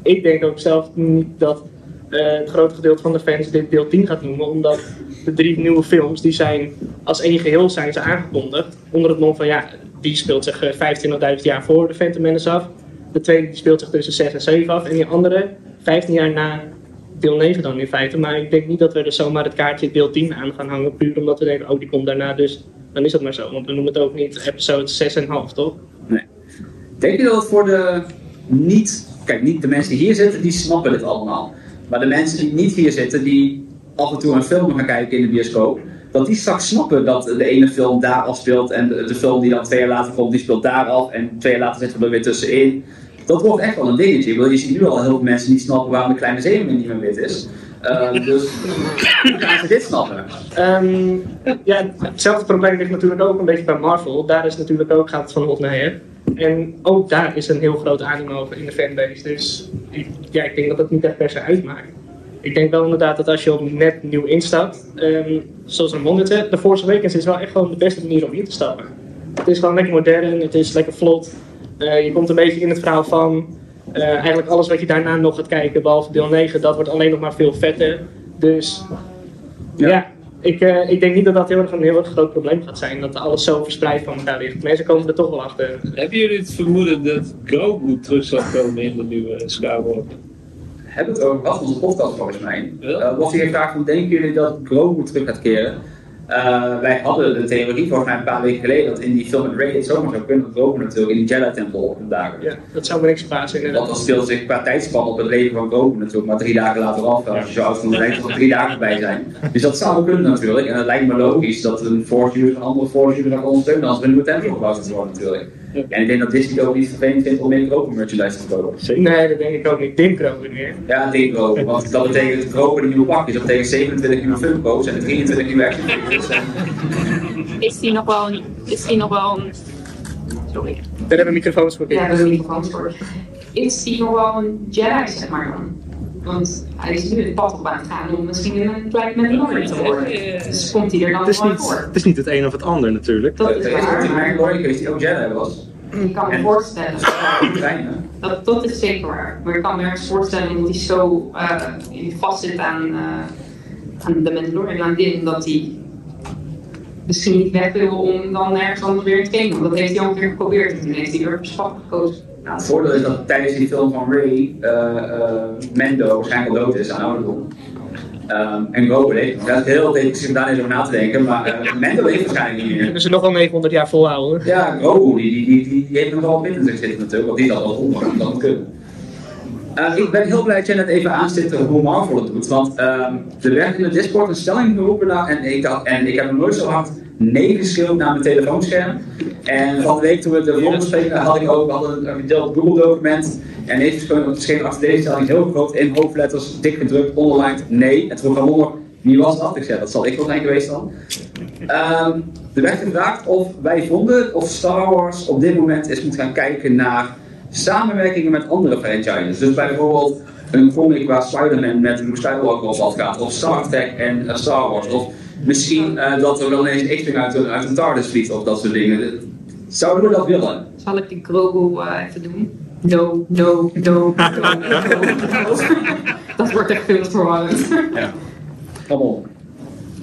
ik denk ook zelf niet dat uh, het grote gedeelte van de fans dit deel 10 gaat noemen. Omdat de drie nieuwe films, die zijn als één geheel zijn ze aangekondigd. Onder het mom van ja, die speelt zich uh, 25.000 jaar voor de Phantom Menace af. De tweede die speelt zich tussen 6 en 7 af. En die andere 15 jaar na deel 9 dan in feite. Maar ik denk niet dat we er zomaar het kaartje deel 10 aan gaan hangen. Puur omdat we denken, oh die komt daarna dus. Dan is dat maar zo. Want we noemen het ook niet episode 6,5 toch? Nee. Denk je dat het voor de niet... Kijk, niet de mensen die hier zitten, die snappen dit allemaal. Maar de mensen die niet hier zitten, die af en toe een film gaan kijken in de bioscoop, dat die straks snappen dat de ene film daar afspeelt en de, de film die dan twee jaar later komt, die speelt daar af en twee jaar later zitten we er weer tussenin. Dat wordt echt wel een dingetje. Je ziet nu al heel veel mensen niet snappen waarom de kleine zeemermin niet meer wit is. Uh, dus hoe gaan ze dit snappen? Ehm, ja, hetzelfde probleem ligt natuurlijk ook een beetje bij Marvel. Daar is natuurlijk ook, gaat het van hot naar her. En ook daar is een heel groot animo in de fanbase. Dus ik, ja, ik denk dat het niet echt per se uitmaakt. Ik denk wel inderdaad dat als je op net nieuw instapt, um, zoals een monitor, de Force Awakens is wel echt gewoon de beste manier om in te stappen. Het is gewoon lekker modern, het is lekker vlot. Uh, je komt een beetje in het verhaal van. Uh, eigenlijk alles wat je daarna nog gaat kijken, behalve deel 9, dat wordt alleen nog maar veel vetter. Dus ja, ja ik, uh, ik denk niet dat dat heel erg een heel erg groot probleem gaat zijn. Dat alles zo verspreid van elkaar ligt. Mensen komen er toch wel achter. Hebben jullie het vermoeden dat Grogu terug zal komen in de nieuwe Skywalker? Hebben het over gehad onze podcast volgens mij. Uh, was hier gevraagd hoe denken jullie dat Grogu terug gaat keren? Uh, wij hadden de theorie volgens mij een paar weken geleden dat in die film met Ray het zomaar zou kunnen Grogu natuurlijk in die Jedi-tempel op dagen. Ja, dat zou me niks verbazen. Want dat speelt zich qua tijdspan op het leven van Grogu natuurlijk maar drie dagen later af. Als je zo oud van denkt dat er drie dagen bij zijn. Dus dat zou kunnen natuurlijk. En het lijkt me logisch dat een Force user een andere Force user gaat ondersteunen als er een nieuwe tempel gebouwd wordt worden natuurlijk. En ik denk dat Disney ook niet vervelend vindt om meer Grogu merchandise te kopen. Nee, dat denk ik ook niet. Grogu meer. Ja, Grogu. Want dat betekent Grogu een nieuwe pak is. Dat betekent 27 nieuwe Funko's en 23 nieuwe action figures. Is die nog wel een... Is die nog wel een... Sorry. Daar hebben we microfoons voor. Ja, daar hebben we microfoons voor. Is die nog wel een Jedi, zeg maar dan? Want hij is nu het pad op aan het gaan om misschien een klein Mandalorian te worden. Dus komt hij er dan het niet, voor? Het is niet het een of het ander natuurlijk. Dat is is waar. een Mandalorian geweest die ook Jedi was. Ik kan me voorstellen. Dat, dat is zeker waar. Maar ik kan me ergens voorstellen dat hij zo uh, vast zit aan, uh, aan de Mandalorian, aan Din, dat hij misschien niet weg wil om dan ergens anders weer te komen. Want dat heeft hij al een keer geprobeerd en toen heeft hij weer op stap gekozen. Nou, het voordeel is dat tijdens die film van Ray uh, uh, Mendo waarschijnlijk dood is aan ouderdom. Um, en Grogu leeft. Dat is heel ik zit daar niet over na te denken, maar uh, Mendo leeft waarschijnlijk niet meer. Dus ze nog wel 900 jaar volhouden. Ja, Grogu, die, die, die, die heeft nog wel in zich zitten natuurlijk, want die zal wel onder dat kunnen. Uh, ik ben heel blij dat jij net even aanstipt hoe Marvel het doet, want um, er werd in de Discord een stelling geroepen en ik, had, en ik heb nog nooit zo hard nee geschreeuwd naar mijn telefoonscherm. En van de week toen we de ronde bespreken had ik ook, we hadden een gedeeld Google document en heeft geschreven achter deze stelling heel groot in hoofdletters, dik gedrukt, onderlined, nee. En toen kwam onder, wie was dat? Ik zei, dat zal ik wel zijn geweest dan. Um, er werd gevraagd of wij vonden of Star Wars op dit moment eens moet gaan kijken naar samenwerkingen met andere franchises. Dus bijvoorbeeld een comic waar Spider-Man met Luke Skywalker op afgaat, of Star Trek en uh, Star Wars, of misschien uh, dat er wel ineens X-Wing uit, een- uit een TARDIS vliegt, of dat soort dingen. Zouden we dat willen? Zal ik die Grogu uh, even doen? No, no, no, no, no. Dat wordt echt veel te verwarrend. Kom op.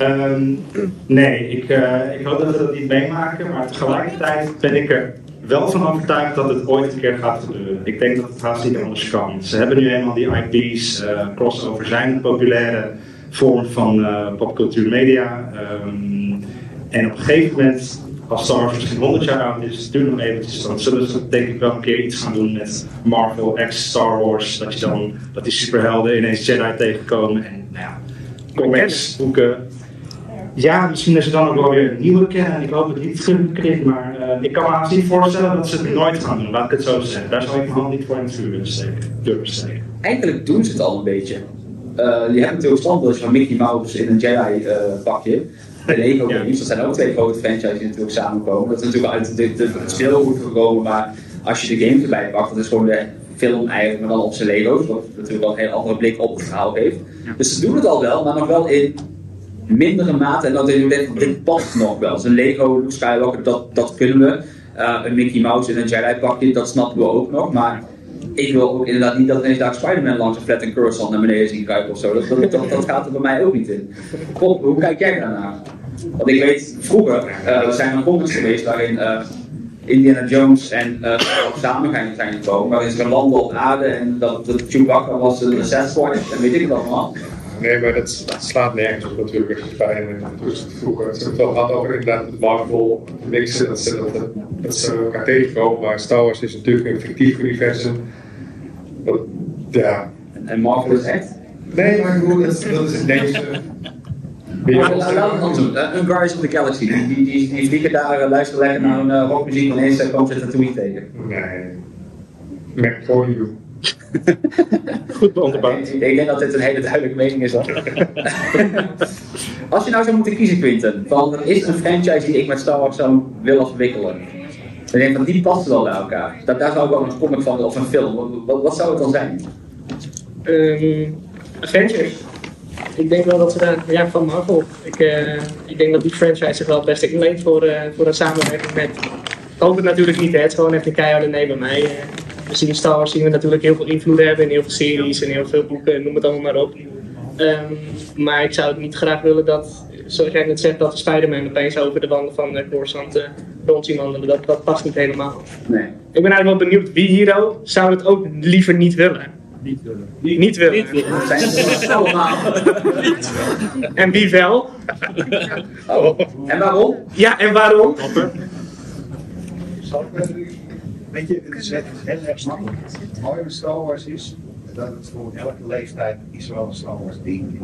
Um, nee, ik, uh, ik hoop dat we dat niet meemaken, maar tegelijkertijd ben ik er wel van overtuigd dat het ooit een keer gaat gebeuren. Ik denk dat het haast niet anders kan. Ze hebben nu eenmaal die IP's, uh, crossover zijn een populaire vorm van uh, popcultuur media. Um, en op een gegeven moment, als Star Wars misschien 100 jaar oud is, duurt nog eventjes, dan zullen ze denk ik wel een keer iets gaan doen met Marvel x Star Wars. Dat, je dan, dat die superhelden ineens Jedi tegenkomen en nou ja, comics, boeken. Ja, misschien is er dan ook wel weer een nieuwe kennen. Ik hoop het niet terugkrijgt, maar uh, ik kan me haast niet voorstellen dat ze het nooit gaan doen. Laat ik het zo zeggen. Daar zou ik mijn hand niet voor in het vuur willen steken. Durven steken. Eigenlijk doen ze het al een beetje. Uh, je hebt natuurlijk standbeeldjes van Mickey Mouse in een Jedi uh, pakje. De Lego Ja. games, dat zijn ook twee grote franchises die natuurlijk samenkomen. Dat is natuurlijk uit de, de, het speelgoed gekomen, maar als je de games erbij pakt, dat is gewoon de film eigenlijk, maar dan op zijn Lego's. Wat natuurlijk wel een heel andere blik op het verhaal heeft. Dus ze doen het al wel, maar nog wel in mindere mate. En dat denk, dit past nog wel. Een Lego Skywalker, dat, dat kunnen we. Uh, een Mickey Mouse in een Jedi pakje, dat snappen we ook nog. Maar ik wil ook inderdaad niet dat ineens daar Spider-Man langs een flat en naar beneden zien kruipen of zo. Dat, dat, dat, gaat er bij mij ook niet in. Hoe kijk jij daarnaar? Want ik weet, vroeger uh, zijn er comics geweest waarin uh, Indiana Jones en uh, samen zijn, zijn gekomen. Waarin ze landen op aarde en dat, dat Chewbacca was een Sasquatch en weet ik het allemaal. Nee, maar dat, dat slaat nergens op natuurlijk bij dus vroeger. Het wel gehad over inderdaad het Marvel mixen, dat ze, dat, dat ze elkaar tegenkomen. Maar Star Wars is natuurlijk een fictief universum. Dat, ja. En Marvel is echt? Nee, maar bedoel, dat, dat is het deze. Maar laten we het anders doen. Uh, een Guardians of the Galaxy, die, die, die, die vliegen daar, uh, luisteren lekker naar een uh, rockmuziek en ineens komen ze Tatooine tegen. Nee. Mac for you. Goed onderbouwd. Ik, ik denk dat dit een hele duidelijke mening is hoor. Als je nou zou moeten kiezen, Quinten, van er is een franchise die ik met Star Wars zou willen verwikkelen. Dan denk ik van die passen wel bij elkaar. Dat, daar zou ik wel een comic van of een film. Wat, wat, zou het dan zijn? Ehm Avengers. Ik denk wel dat ze daar, ja, van Marvel. Ik, eh, ik denk dat die franchise zich wel het beste inleent voor, eh, voor een samenwerking met. Ik hoop het natuurlijk niet, hè. het is gewoon echt een keiharde nee bij mij. Eh, we zien Star Wars zien we natuurlijk heel veel invloed hebben in heel veel series en heel veel boeken, noem het allemaal maar op. Ehm, maar ik zou het niet graag willen dat, zoals jij net zegt, dat de Spider-Man opeens over de wanden van uh, Coruscant eh, rond zien wandelen. Dat, dat past niet helemaal. Nee. Ik ben eigenlijk wel benieuwd wie hier ook zou het ook liever niet willen. Niet willen. Niet willen. Dat zijn ze allemaal. En wie wel? Oh. En waarom? Ja, en waarom? Weet je, het is, heel erg makkelijk. Mooie met Star Wars is dat het voor elke leeftijd is wel een Star Wars ding.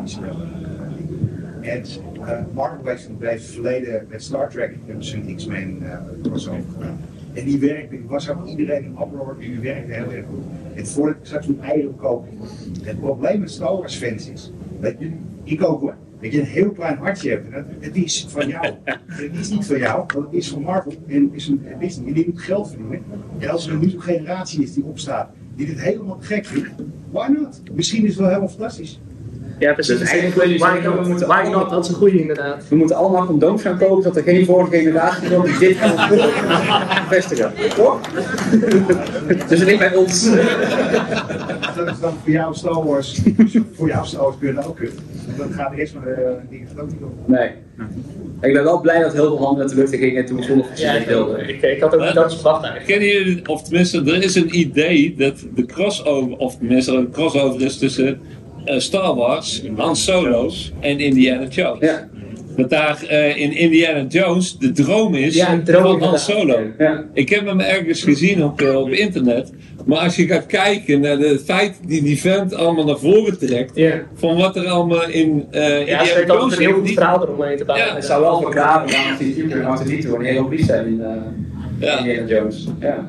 En uh, Marvel heeft in het verleden met Star Trek ze een X-Men uh, gedaan. En die werkte, was ook iedereen een uproar, die werkte heel erg goed. En voordat ik straks een eieren koop. Het probleem met Star Wars fans is, dat je, ik ook dat je een heel klein hartje hebt. En dat, het is van jou. Het is niet van jou, want het is van Marvel. En is een is, en die moet geld verdienen. En als er een nieuwe generatie is die opstaat, die dit helemaal gek vindt, why not? Misschien is het wel helemaal fantastisch. Ja, precies. Dus eigenlijk wil je why not? moeten Why allemaal- not? Dat is een goede inderdaad. We moeten allemaal condooms gaan kopen, zodat er geen vorige generatie komt die dit gaan vestigen. Toch? dus alleen bij ons. Dat is dan voor jou Star Wars, voor jou Star Wars kunnen ook kunnen. Want dan gaat de dingen gaat ook niet op. Nee. Ik ben wel blij dat heel veel handen uit de lucht gingen toen we zonder Ja, faciliteit ik, wilden. ik, ik had ook niet dat verwacht eigenlijk. Kennen jullie, of tenminste, er is een idee dat de crossover, of tenminste een crossover is tussen eh, Star Wars, Han Solo en Indiana Jones. Ja. Dat daar eh, in Indiana Jones de droom is Ja, een droom van Han. Solo. Ja. Ik heb hem ergens gezien op, eh, op internet. Maar als je gaat kijken naar de feit die die vent allemaal naar voren trekt. Ja. Van wat er allemaal in eh Ja, Indiana ze heeft altijd Jones een heel goed verhaal eromheen te bouwen. Ja, Het zou wel verklaren ze die ze niet doen en heel zijn in Ja. Indiana Jones. Ja.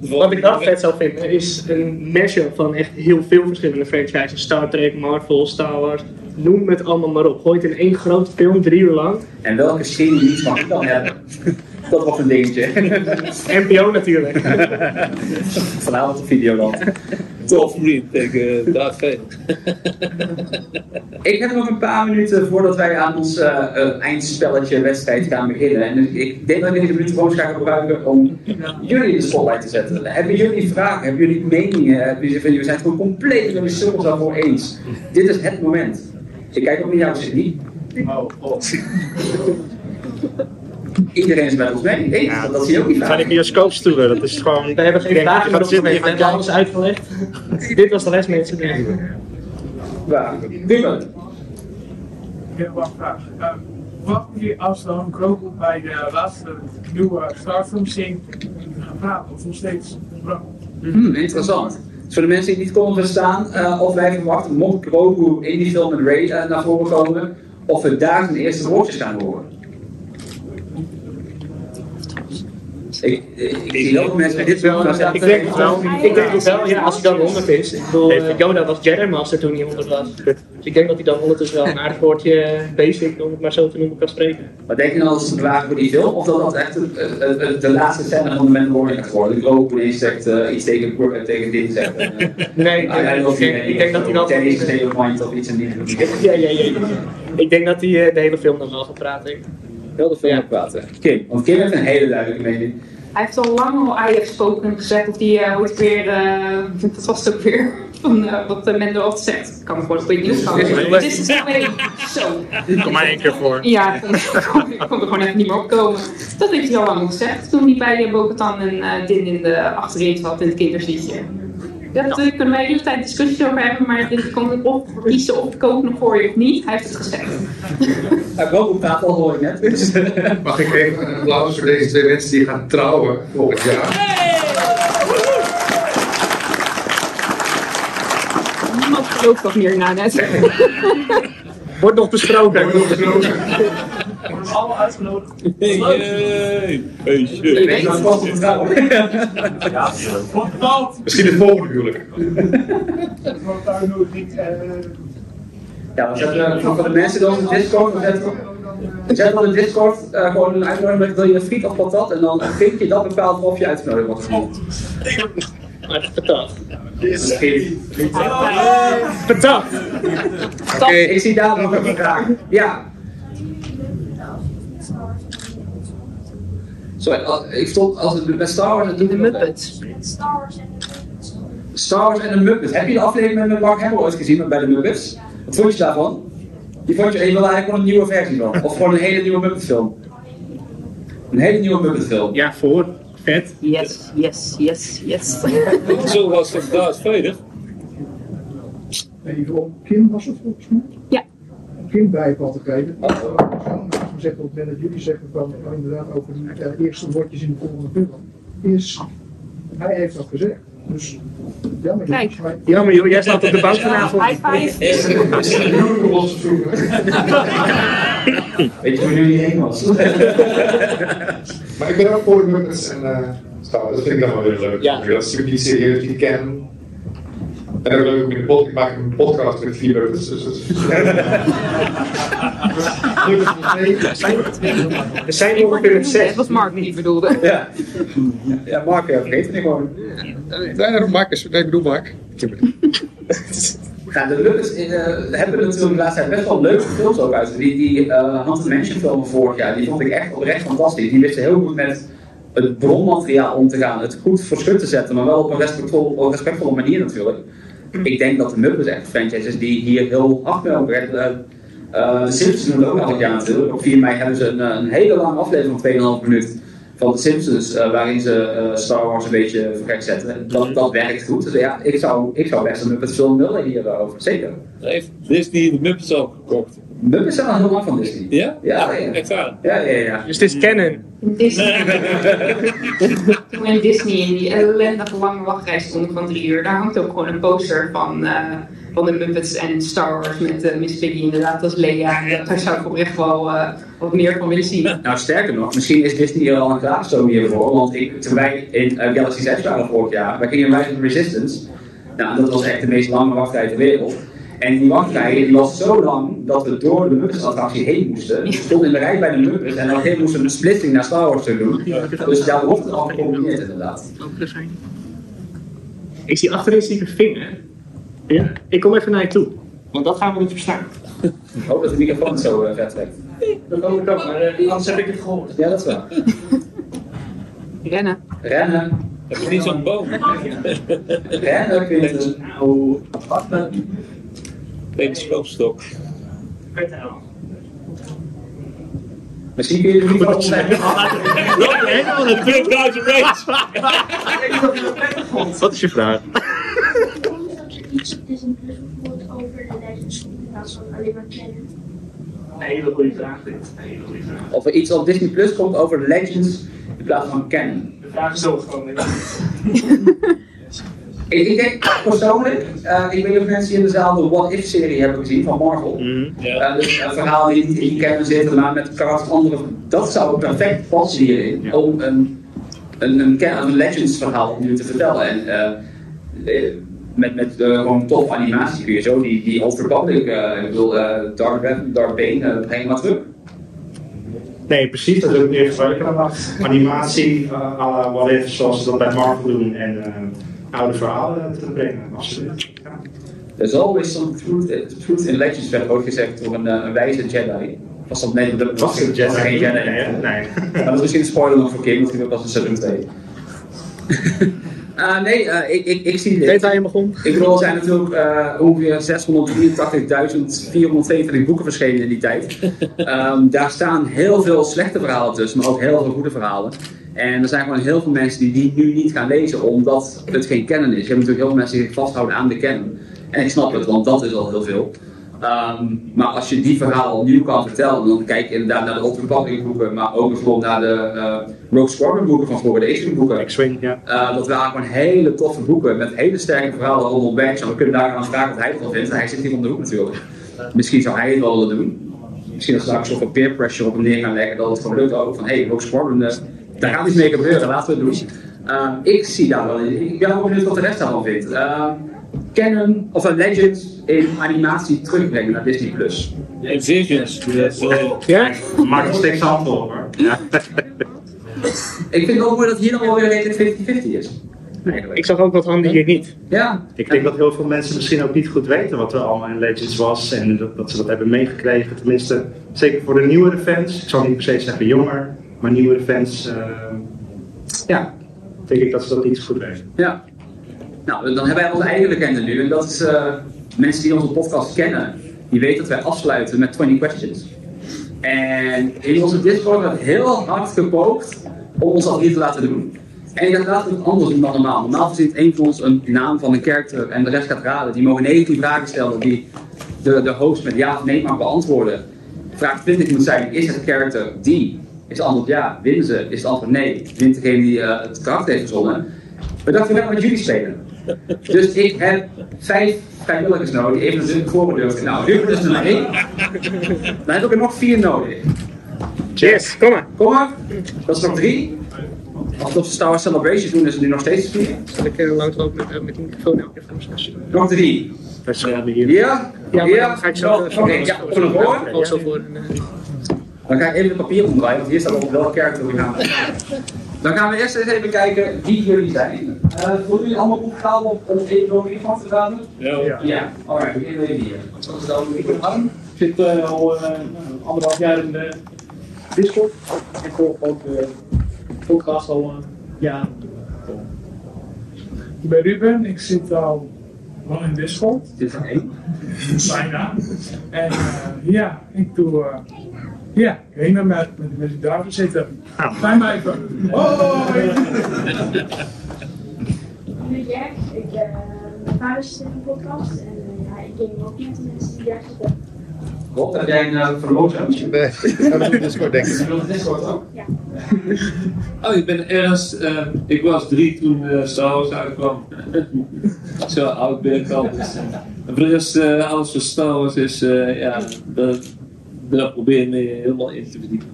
Wat ik wel vet zou vinden is een mashup van echt heel veel verschillende franchises. Star Trek, Marvel, Star Wars. Noem het allemaal maar op. Gooi het in één grote film, drie uur lang. En welke serie mag ik dan hebben? Dat was een dingetje. NPO natuurlijk. Vanavond op Videoland. Tof vriend tegen Darth Vader. Ik heb nog een paar minuten voordat wij aan ons eh, eh, eindspelletje wedstrijd gaan beginnen. En ik denk dat ik deze minuten gewoon ga gebruiken om jullie in de spotlight te zetten. Hebben jullie vragen? Hebben jullie meningen? Hebben jullie van, jullie zijn het gewoon compleet met de cirkels daarvoor eens. Dit is het moment. Ik kijk ook naar jou, Sidney. Oh, god. Iedereen is met ons mee. Eens, dat, dat zie je ook niet We gaan de vaak. bioscoop stoeren, dat is gewoon... We hebben geen vragen meer gaat op zitten, we hebben alles uitgelegd. Dit was de les mensen. Waar? Dylan. Ik heb wel een vraag. Uh, wat je als dan Grogu bij de laatste nieuwe Star Film scene gaan praten of nog steeds gebruiken? Hmm, interessant. Dus voor de mensen die het niet konden verstaan, eh, of wij verwachten, mocht Grogu in die film met Ray eh, naar voren komen, of we daar zijn eerste woordjes gaan horen. Ik, ik, ik mensen dit wel, maar zeggen, Ik denk het wel. Ik denk het wel, ja, als hij dan 100 is. Ik bedoel, eh, Yoda was Jedi Master toen hij 100 was. Dus ik denk dat hij dan ondertussen wel een aardig woordje eh, basic, om het maar zo te noemen, kan spreken. Wat denk je dan als het vragen voor die film? Of dat dat echt het- de laatste scène van de Mandalorian gaat worden? Grogu ineens zegt eh, iets tegen, eh, tegen dit zegt. en, eh, Nee, ik ah, denk, dat ik denk, ik denk dat hij een mind of iets in die Ja, ja, ja. ja. Ik denk dat hij eh, de hele film dan wel gaat praten. Heel de film gaat praten. Kim, want Kim heeft een hele duidelijke mening. Hij heeft al lang al I have spoken gezegd of hij eh, ooit weer, eh, dat was het ook weer, van eh, wat uh, Mendo altijd zegt. Ik kan me gewoon een nieuws gaan. Dit is het alleen zo. Kom maar één keer voor. Ja, ik kon, ik kon er gewoon even niet meer opkomen. Dat heeft hij al lang gezegd toen hij bij uh, Bogatan en uh, Din in de achterin zat in het kinderzietje. Daar ja, kunnen wij de hele tijd discussies over hebben, maar kon ik op kiezen of ik kook nog voor je of niet. Hij heeft het gezegd. Nou, Bobo praat al hoor ik net. Dus. Mag ik even een applaus voor deze twee mensen die gaan trouwen volgend jaar? Niemand gelooft toch meer na net. Wordt nog besproken. Wordt nog besproken. Allemaal uitgenodigd. Hey, Leuk. hey, hey, shit. Je weet dat het. Ja, wordt betaald. Misschien het volgende huwelijk. Daar nog niet. eh, Ja, we zetten voor de mensen die onze Discord, we zetten, we zetten op de Discord eh, gewoon een uitnodiging met wil je een friet of patat en dan vind je dat bepaalt of je uitgenodigd wordt of niet. Patat. Misschien. Patat. Oké, ik zie daar nog een vraag. Ja. Sorry, als- ik stond als het met Star Wars en De Muppets. Star Wars en de Muppets. Heb je de aflevering met Mark Hamill ooit gezien bij de Muppets? Wat vond je daarvan? Die vond je, je wilde eigenlijk gewoon een nieuwe versie van. Of gewoon een hele nieuwe Muppet film. Een hele nieuwe Muppet film. Ja, voor. Vet. Yes, yes, yes, yes. Zo was het Darth Vader. Even op Kim was het volgens mij? Ja. Kim te geven. Uh, zeggen op het moment dat jullie zeggen van oh, inderdaad over die eh, eerste woordjes in de volgende film. Is, hij heeft dat gezegd. Dus jammer. Kijk. Jammer joh, jij staat op de bank vanavond. High five. Weet je hoe nu niet heen was? Maar ik ben ook voor de Muppets en eh Wars. Dat vind ik dan wel heel leuk. Ja. Dat is natuurlijk niet serieus, die kennen. En ook leuk om in de podcast, ik maak een podcast met vier Muppets. Dus dat is... Er zijn ongeveer het zes. Het was Mark die ik bedoelde. Ja. Ja, Mark, vergeet het niet gewoon. Nee, Mark is, nee, ik bedoel Mark. Ja, de Muppets eh, hebben natuurlijk de laatste tijd best wel leuke films ook uit. Die, die uh, Haunted Mansion film van vorig jaar, die vond ik echt oprecht fantastisch. Die wisten heel goed met het bronmateriaal om te gaan. Het goed voor schut te zetten, maar wel op een respectvol, op een respectvolle manier natuurlijk. Ik denk dat de Muppets echt een franchise is die hier heel omgaat. Uh, uh, de Simpsons doen ook elk jaar natuurlijk. Op 4 mei hebben ze een, een hele lange aflevering van 2,5 minuut van de Simpsons, uh, waarin ze uh, Star Wars een beetje vergek zetten. Dat, dat werkt goed. Dus ja, ik zou, ik zou best een Muppets film willen hierover. Zeker. Heeft Disney de Muppets al gekocht? Muppets zijn al heel lang van Disney. Ja? Ja, ja. Echt waar? Ja, ja, ja. Dus het is canon. Disney. Toen in Disney in die ellendige lange wachtrij stonden van drie uur, daar hangt ook gewoon een poster van, uh, van de Muppets en Star Wars met uh, Miss Piggy inderdaad als Leia. Daar zou ik oprecht wel uh, wat meer van willen zien. Nou, sterker nog, misschien is Disney er al een klaarstoom hiervoor. Want ik, toen wij in uh, Galaxy's Edge waren vorig jaar, wij gingen Rise of Resistance. Nou, dat was echt de meest lange wachtrij ter wereld. En die wachtrij die was zo lang dat we door de Muppets-attractie heen moesten. We stonden in de rij bij de Muppets en dan moesten we een splitsing naar Star Wars te doen. Dus daar wordt het al gecombineerd inderdaad. Ik zie achterin zie ik een vinger. Ja, ik kom even naar je toe. Want dat gaan we niet verstaan. Ik hoop dat de microfoon zo uh, ver trekt. Dat kan ik ook, maar uh, anders heb ik het gehoord. Ja, dat is wel. Rennen. Rennen. Heb je niet zo'n boom? Rennen, Quinten. Nou, wat sloopstok. Vertel. Misschien kun je. Loop helemaal naartoe? buiten range. Wat is je vraag? Iets is een plus over de Legends in plaats van alleen maar kennen. Een hele goede vraag dit. Een hele goede vraag. Of er iets op Disney Plus komt over Legends in plaats van Canon. De vraag is zo gewoon. Ik, ik denk persoonlijk, uh, ik weet niet of mensen in de zaal de What If serie hebben gezien van Marvel. Mm, yeah. uh, dus een verhaal die niet in canon zit, maar met karakters andere. Dat zou perfect passen hierin om een, een, een, een Legends verhaal nu te vertellen. En uh, met, met gewoon tof animatie kun je zo die, die Old Republic, ik bedoel, Dark, Dark Bane, maar terug. Nee, precies, dat is ook meer gebruikelijk. Animatie, uh, à la What If, zoals ze dat bij Marvel doen. En, uh, oude verhalen te brengen, absoluut. Ja. There's always some truth, truth in legends, werd ooit gezegd door een, een wijze Jedi. Was dat nee, dat was een Jedi? geen Jedi. Nee, nee. dat is misschien een spoiler nog voor Kim, want die was in seizoen 2. Uh, nee, uh, ik, ik, ik zie dit. Weet waar je begon? Ik bedoel, er zijn natuurlijk uh, ongeveer 683.222 boeken verschenen in die tijd. Um, daar staan heel veel slechte verhalen tussen, maar ook heel veel goede verhalen. En er zijn gewoon heel veel mensen die die nu niet gaan lezen, omdat het geen kennen is. Je hebt natuurlijk heel veel mensen die zich vasthouden aan de kennen. En ik snap het, want dat is al heel veel. Um, maar als je die verhaal opnieuw kan vertellen, dan kijk je inderdaad naar de Republic boeken, maar ook bijvoorbeeld naar de uh, Rogue Squadron boeken van de X-Wing boeken. X-Wing, ja. Uh, dat waren gewoon hele toffe boeken met hele sterke verhalen rondom Banks. We kunnen daar gaan vragen wat hij ervan vindt. Hij zit hier om de hoek natuurlijk. Misschien zou hij het wel willen doen. misschien dat ze daar een soort van peer pressure op hem neer gaan leggen, dat het gewoon lukt ook van, hé, hey, Rogue Squadron, uh, daar gaat iets mee gebeuren, laten we het doen. Uh, ik zie daar wel in. Ik ben ook benieuwd wat de rest daarvan vindt. Uh, Canon of Legends in animatie terugbrengen naar Disney Plus. Ja, Visions. Ja? Maak er steeds hand hoor. Ja. ik vind het ook mooi dat hier nog wel weer 50-50 is. Nee, ik zag ook wat handen hier niet. Ja. Ik denk dat heel veel mensen misschien ook niet goed weten wat er allemaal in Legends was en dat, dat ze dat hebben meegekregen. Tenminste, zeker voor de nieuwere fans. Ik zal niet per se zeggen jonger, maar nieuwere fans. Uh, ja, denk ik dat ze dat niet goed weten. Ja. Nou, dan hebben wij onze eigen legende nu. En dat is uh, mensen die onze podcast kennen. Die weten dat wij afsluiten met 20 questions. En in onze Discord werd heel hard gepookt om ons dat hier te laten doen. En we het anders dan normaal. Normaal verzint één van ons een naam van een karakter en de rest gaat raden. Die mogen 19 vragen stellen die de, de host met ja of nee mag beantwoorden. Vraag 20 moet zijn, is het karakter die? Is het antwoord ja? Winnen ze? Is het antwoord nee? Wint degene die uh, het karakter heeft verzonnen? We dachten, we gaan met jullie spelen. Dus ik heb vijf vrijwilligers nodig die even een voorbeeld Nou, nu is er maar één. Dan heb ik er nog vier nodig. Yes, kom maar. Kom maar. Dat is nog drie. Als we Star Wars Celebration doen, is het nu nog steeds vier. Zal ik uh, langslopen met, uh, met die microfoon elke keer Nog drie. Ja? Ja, maar dan ga ik zo... Oké, ja, voor zo voor. Dan ga ik even het papier omdraaien, want hier staat op welke kerk we gaan. Dan gaan we eerst eens even kijken wie jullie zijn. Uh, voelen jullie allemaal comfortabel om even over iemand te praten? Ja. Ja, ja. alright, we beginnen even hier. Wat is dan Ik zit uh, al uh, anderhalf jaar in de Discord. Ik volg ook de podcast al ja. Ik ben Ruben, ik zit al lang in Discord. Dit is één. Bijna. En ja, ik doe ja, helemaal met, met, met die zitten. Ah. Bij mij even. Oh! Ik ben Jack, ik uh, mijn vader zit in een podcast en uh, ja, ik game ook met de mensen die daar zitten. Rob, heb jij een uh, verloren? Nee, dat is Discord denk ik. Je wilt Discord ook? Ja. Oh, ik ben Ernst. Uh, ik was drie toen uh, Star Wars uitkwam. Zo oud ben ik al. Dus, uh, voor de rest, uh, alles wat Star Wars is, uh, ja, dat, daar probeer ik me helemaal in te verdiepen.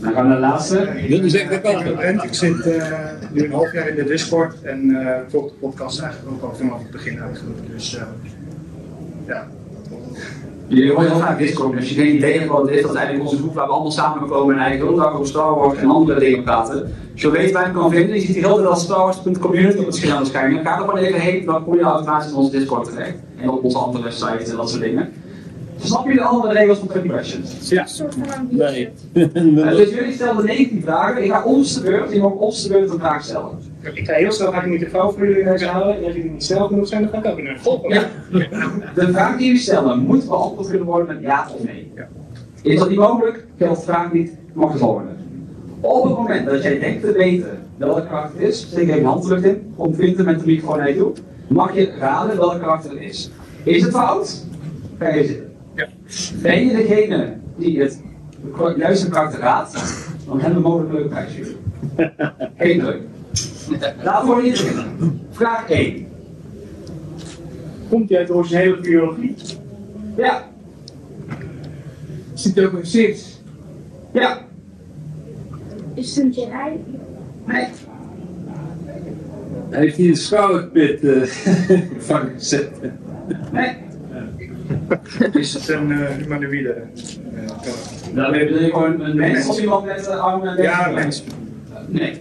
Dan gaan we naar de laatste. De kant. Ik ben ik zit uh, nu een half jaar in de Discord en uh, volg de podcast eigenlijk ook al vanaf het begin eigenlijk. Dus uh, ja. Je hoort heel vaak Discord, dus als je geen idee hebt wat het is, dat is eigenlijk onze groep waar we allemaal samenkomen en eigenlijk heel dag over Star Wars en andere dingen praten. Dus je weet waar je kan vinden, je ziet hier heel veel als Star Wars.community op het scherm verschijnen. Ga er gewoon even heen, dan kom je automatisch in onze Discord terecht. En op onze andere sites en dat soort dingen. Snappen jullie allemaal de regels van 20 questions? Ja. Nee. uh, dus jullie stelden 19 vragen. Ik ga ons de beurt, je mag ons de beurt een vraag stellen. Ik ga heel snel ga ik de microfoon voor jullie neus halen. En als jullie niet snel genoeg zijn, dan ga ik ook naar de volgende. Ja. De vraag die jullie stellen moet beantwoord kunnen worden met ja of nee. Ja. Is dat niet mogelijk? Geldt de vraag niet, mag de volgende. Op het moment dat jij denkt te weten welke karakter het is, steek even je handlucht in, om vinten met de microfoon naar je toe, mag je raden welke karakter het is. Is het fout? Ga je zitten. Ben je degene die het juiste karakter raadt, dan hebben we mogelijk een leuke prijs voor Geen leuk. We niet beginnen. Vraag 1. Komt hij uit de originele biologie? Ja. Zit er ook een Six? Ja. Is het een Jedi? Nee. Heeft hij een schouderpit uh, van gezet? Nee. Is het een uh, humanoïde? Uh, Dan wil je gewoon een mens of iemand met armen en Ja, een mens. Nee.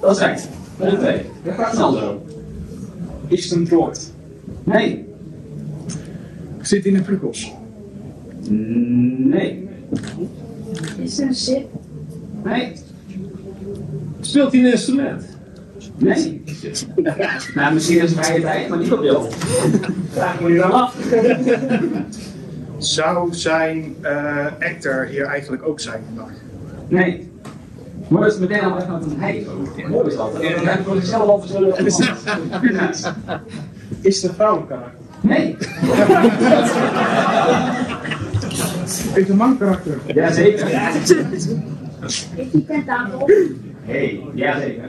Dat is. Dat is twee. Dat gaat snel zo. Is het een droid? Nee. Zit in de prequels? Nee. Is het een Sith? Nee. Speelt hij een instrument? Nee. nou, misschien is het vrije tijd, maar niet op beeld. Vraag me nu dan af. Zou zijn uh, actor hier eigenlijk ook zijn vandaag? Nee. Maar dat is meteen al echt met een hij. Mooi is dat. Dan heb voor zichzelf al verschillende. Is het een vrouwelijk karakter? Nee. Is een man karakter? Jazeker. Heeft die tentakel? Hey, jazeker.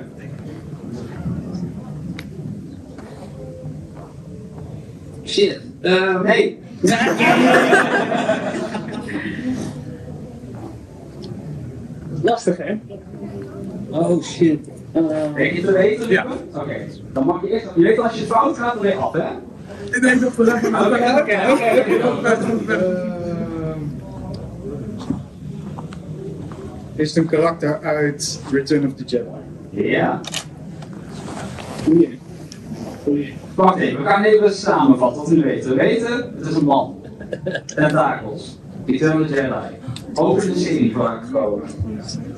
Shit. Um, hey. Lastig, hè? Oh shit. Uh... Weet je het weten? Ja. Oké. Dan mag je eerst. Je weet als je fout gaat, dan weer af, hè? Ik denk dat we dat gaan Oké, oké, oké. Ehm, is het een karakter uit Return of the Jedi? Ja. Yeah. Oei. Oei. Wacht even, we gaan even samenvatten wat we weten. We weten, het is een man. Tentakels. The Jedi. Ook in de serie vaak gekomen.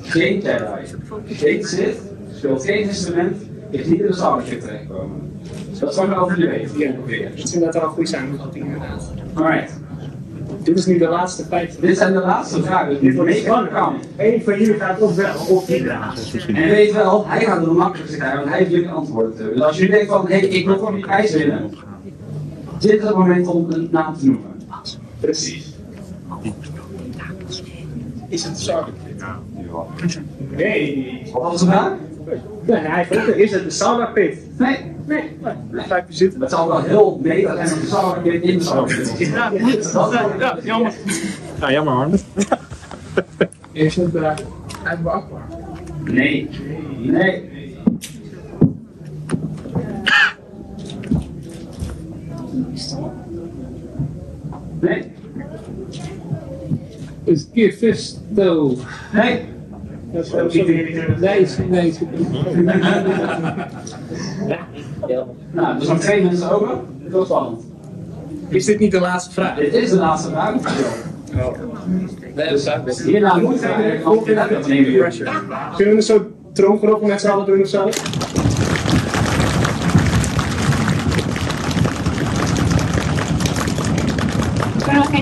Geen Jedi. Geen Sith. Speelt geen instrument. Is niet in de Star Wars ship terechtgekomen. Dat zou ik wel jullie weten. Ja, dat is inderdaad wel een goede samenvatting, inderdaad. Alright. Dit is nu de laatste feit. Dit zijn de laatste vragen. Dit wordt kan. Eén van jullie gaat of wel of niet. En weet wel, hij gaat er de makkelijkste krijgen, want hij heeft jullie antwoorden te Dus als jullie denken van, hé, hey, ik wil gewoon die prijs winnen. Dit is het moment om een naam te noemen. Precies. Is het Sark? Nee. Wat was de vraag? Nee, hij vroeg, is het de sauna pit? Nee. Nee. Blijf je zitten. Het zal wel heel meta zijn om de sauna weer in de sauna zitten. Ja, ja, jammer. Ja, jammer Arne. Is het uh, uitbeachtbaar? Nee. Nee. Nee. Is Gifisto. Nee. Dat is ook niet Nee, nee. Nou, er zijn twee mensen over. Dit was spannend. Is dit niet de laatste vraag? Dit is de laatste vraag. Hierna moet hij nog in het nemen. Kunnen we een soort troongeroffel met z'n allen doen of zo?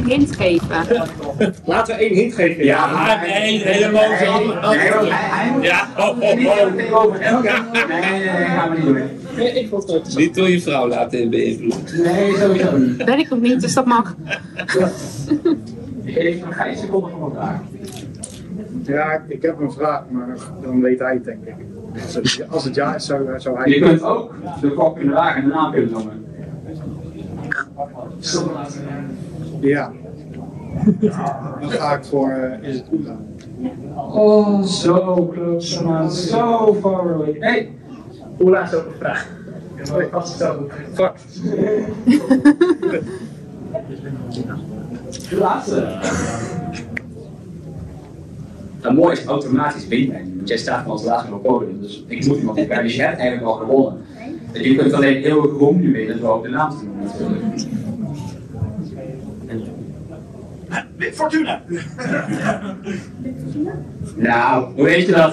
Hint geven. Laten we één hint geven. Ja, nee, helemaal zo. Ja, oh, oh, oh. Nee, nee, nee, gaan we niet doen. Nee, ik vond het Niet door je vrouw laten beïnvloeden. Nee, sowieso niet. Ben ik nog niet, dus dat mag. Ik geef een vijf seconden voor elkaar. Ja, ik heb een vraag, maar dan weet hij het denk ik. Als het, ja is, zou, zou hij... Je kunt ook de kok kunnen wagen en de naam kunnen noemen. Ja. Dan ga ik voor eh, is het Oela. Oh, zo close, man. Zo far away. Hey, Oela is ook een vraag. Ja, ik was het zo. Fuck. de laatste. Het mooie is automatisch winnen. Want jij staat van als laatste op het podium. Dus ik moet iemand krijgen. Dus je hebt eigenlijk al gewonnen. En je kunt alleen heel gewoon nu winnen door ook de naam te noemen natuurlijk. Fortuna! Nou, hoe weet je dat?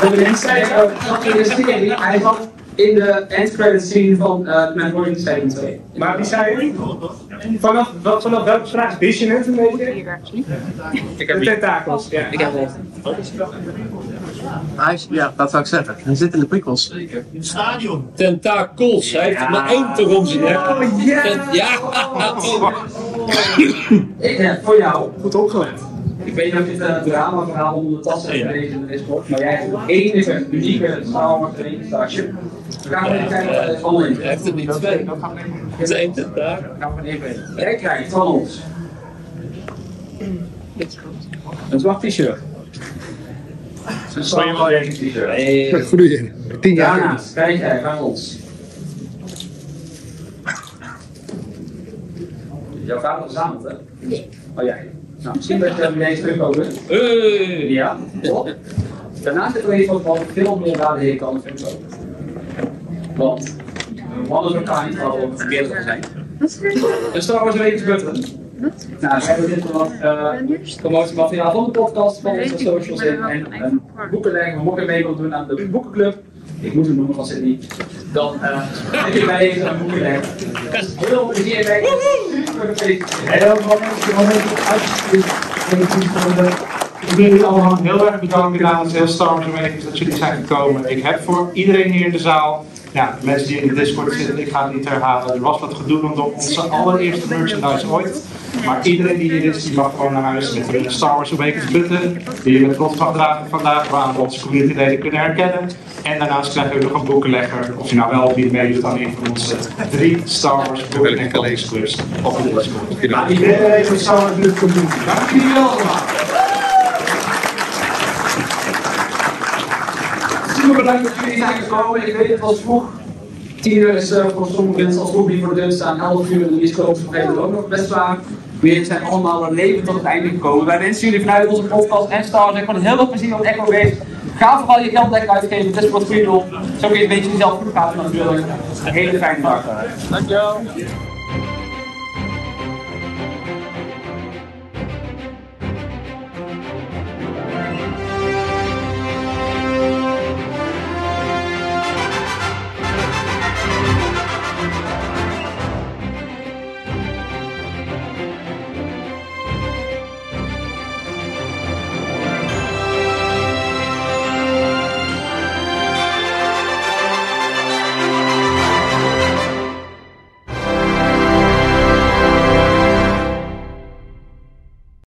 De mensen zat in de serie, hij zat in de endcredit scene van uh, Mandalorian Seizoen 2. Maar wie zei? Vanaf, wel- vanaf welke vraag wist je het een beetje? Ik De tentakels, ja. Ik heb het. Hij is- ja, dat zou ik zeggen. Hij zit in de prikkels. Stadion! Tentakels, hij heeft maar één toch om zich. Oh ja! Ja! Ik heb voor jou. Goed opgelet. Ik weet niet of dit een drama verhaal onder de tas heeft gelezen in de Discord, maar jij hebt de enige unieke Star startje. We gaan even kijken wat er van in Hij heeft er niet twee. Het is één tentakel. gaan we even in. Jij krijgt van ons een zwart t-shirt. Een Star Wars t-shirt. Nee. Goeie. Tien jaar. Daarnaast krijg jij van ons. Jouw vader verzamelt hè? Nee. Oh jij. Nou, misschien dat je er ineens terug over. Hey. Ja, top. Daarnaast zit er iets wat wel veel meer waarde heeft dan een film Want One of a Kind, we ook verkeerd van zijn. Een Star Wars Rating button. Nou, we hebben dit wat uh, promotiemateriaal van de podcast, van onze socials in en een boekenleg, we mogen mee doen aan de boekenclub. Ik moet het noemen van Sydney. Dan uh, heb je bij deze een boekenleg. Heel veel plezier mee. Super gefeliciteerd. Heel veel veel Ik wil jullie allemaal heel erg bedanken Star Wars Awakens dat jullie zijn gekomen. Ik heb voor iedereen hier in de zaal ja, de mensen die in de Discord zitten, ik ga het niet herhalen. Er was wat gedoe rondom onze allereerste merchandise ooit. Maar iedereen die hier is, die mag gewoon naar huis met een Star Wars Awakens button. Die je met trots dragen vandaag, waar we onze communityleden kunnen herkennen. En daarnaast krijgen we nog een boekenlegger, of je nou wel of niet meedoet aan een van onze drie Star Wars boeken en collectieclubs op de Discord. Nou, iedereen heeft een Star Wars community. Dank jullie wel allemaal. Super bedankt zijn gekomen. Ik weet het was vroeg. 10 uur is uh, voor sommige mensen als die voor de deur staan. 11 uur en de bioscoop vergeten ook nog best vaak. We zijn allemaal leven tot het einde gekomen. Wij wensen jullie vanuit onze podcast en Star Wars gewoon heel veel plezier op Echo Games. Ga vooral je geld lekker uitgeven. Het is wat free Zo kun je een beetje jezelf goed gaan natuurlijk. Een hele fijne dag. Dankjewel.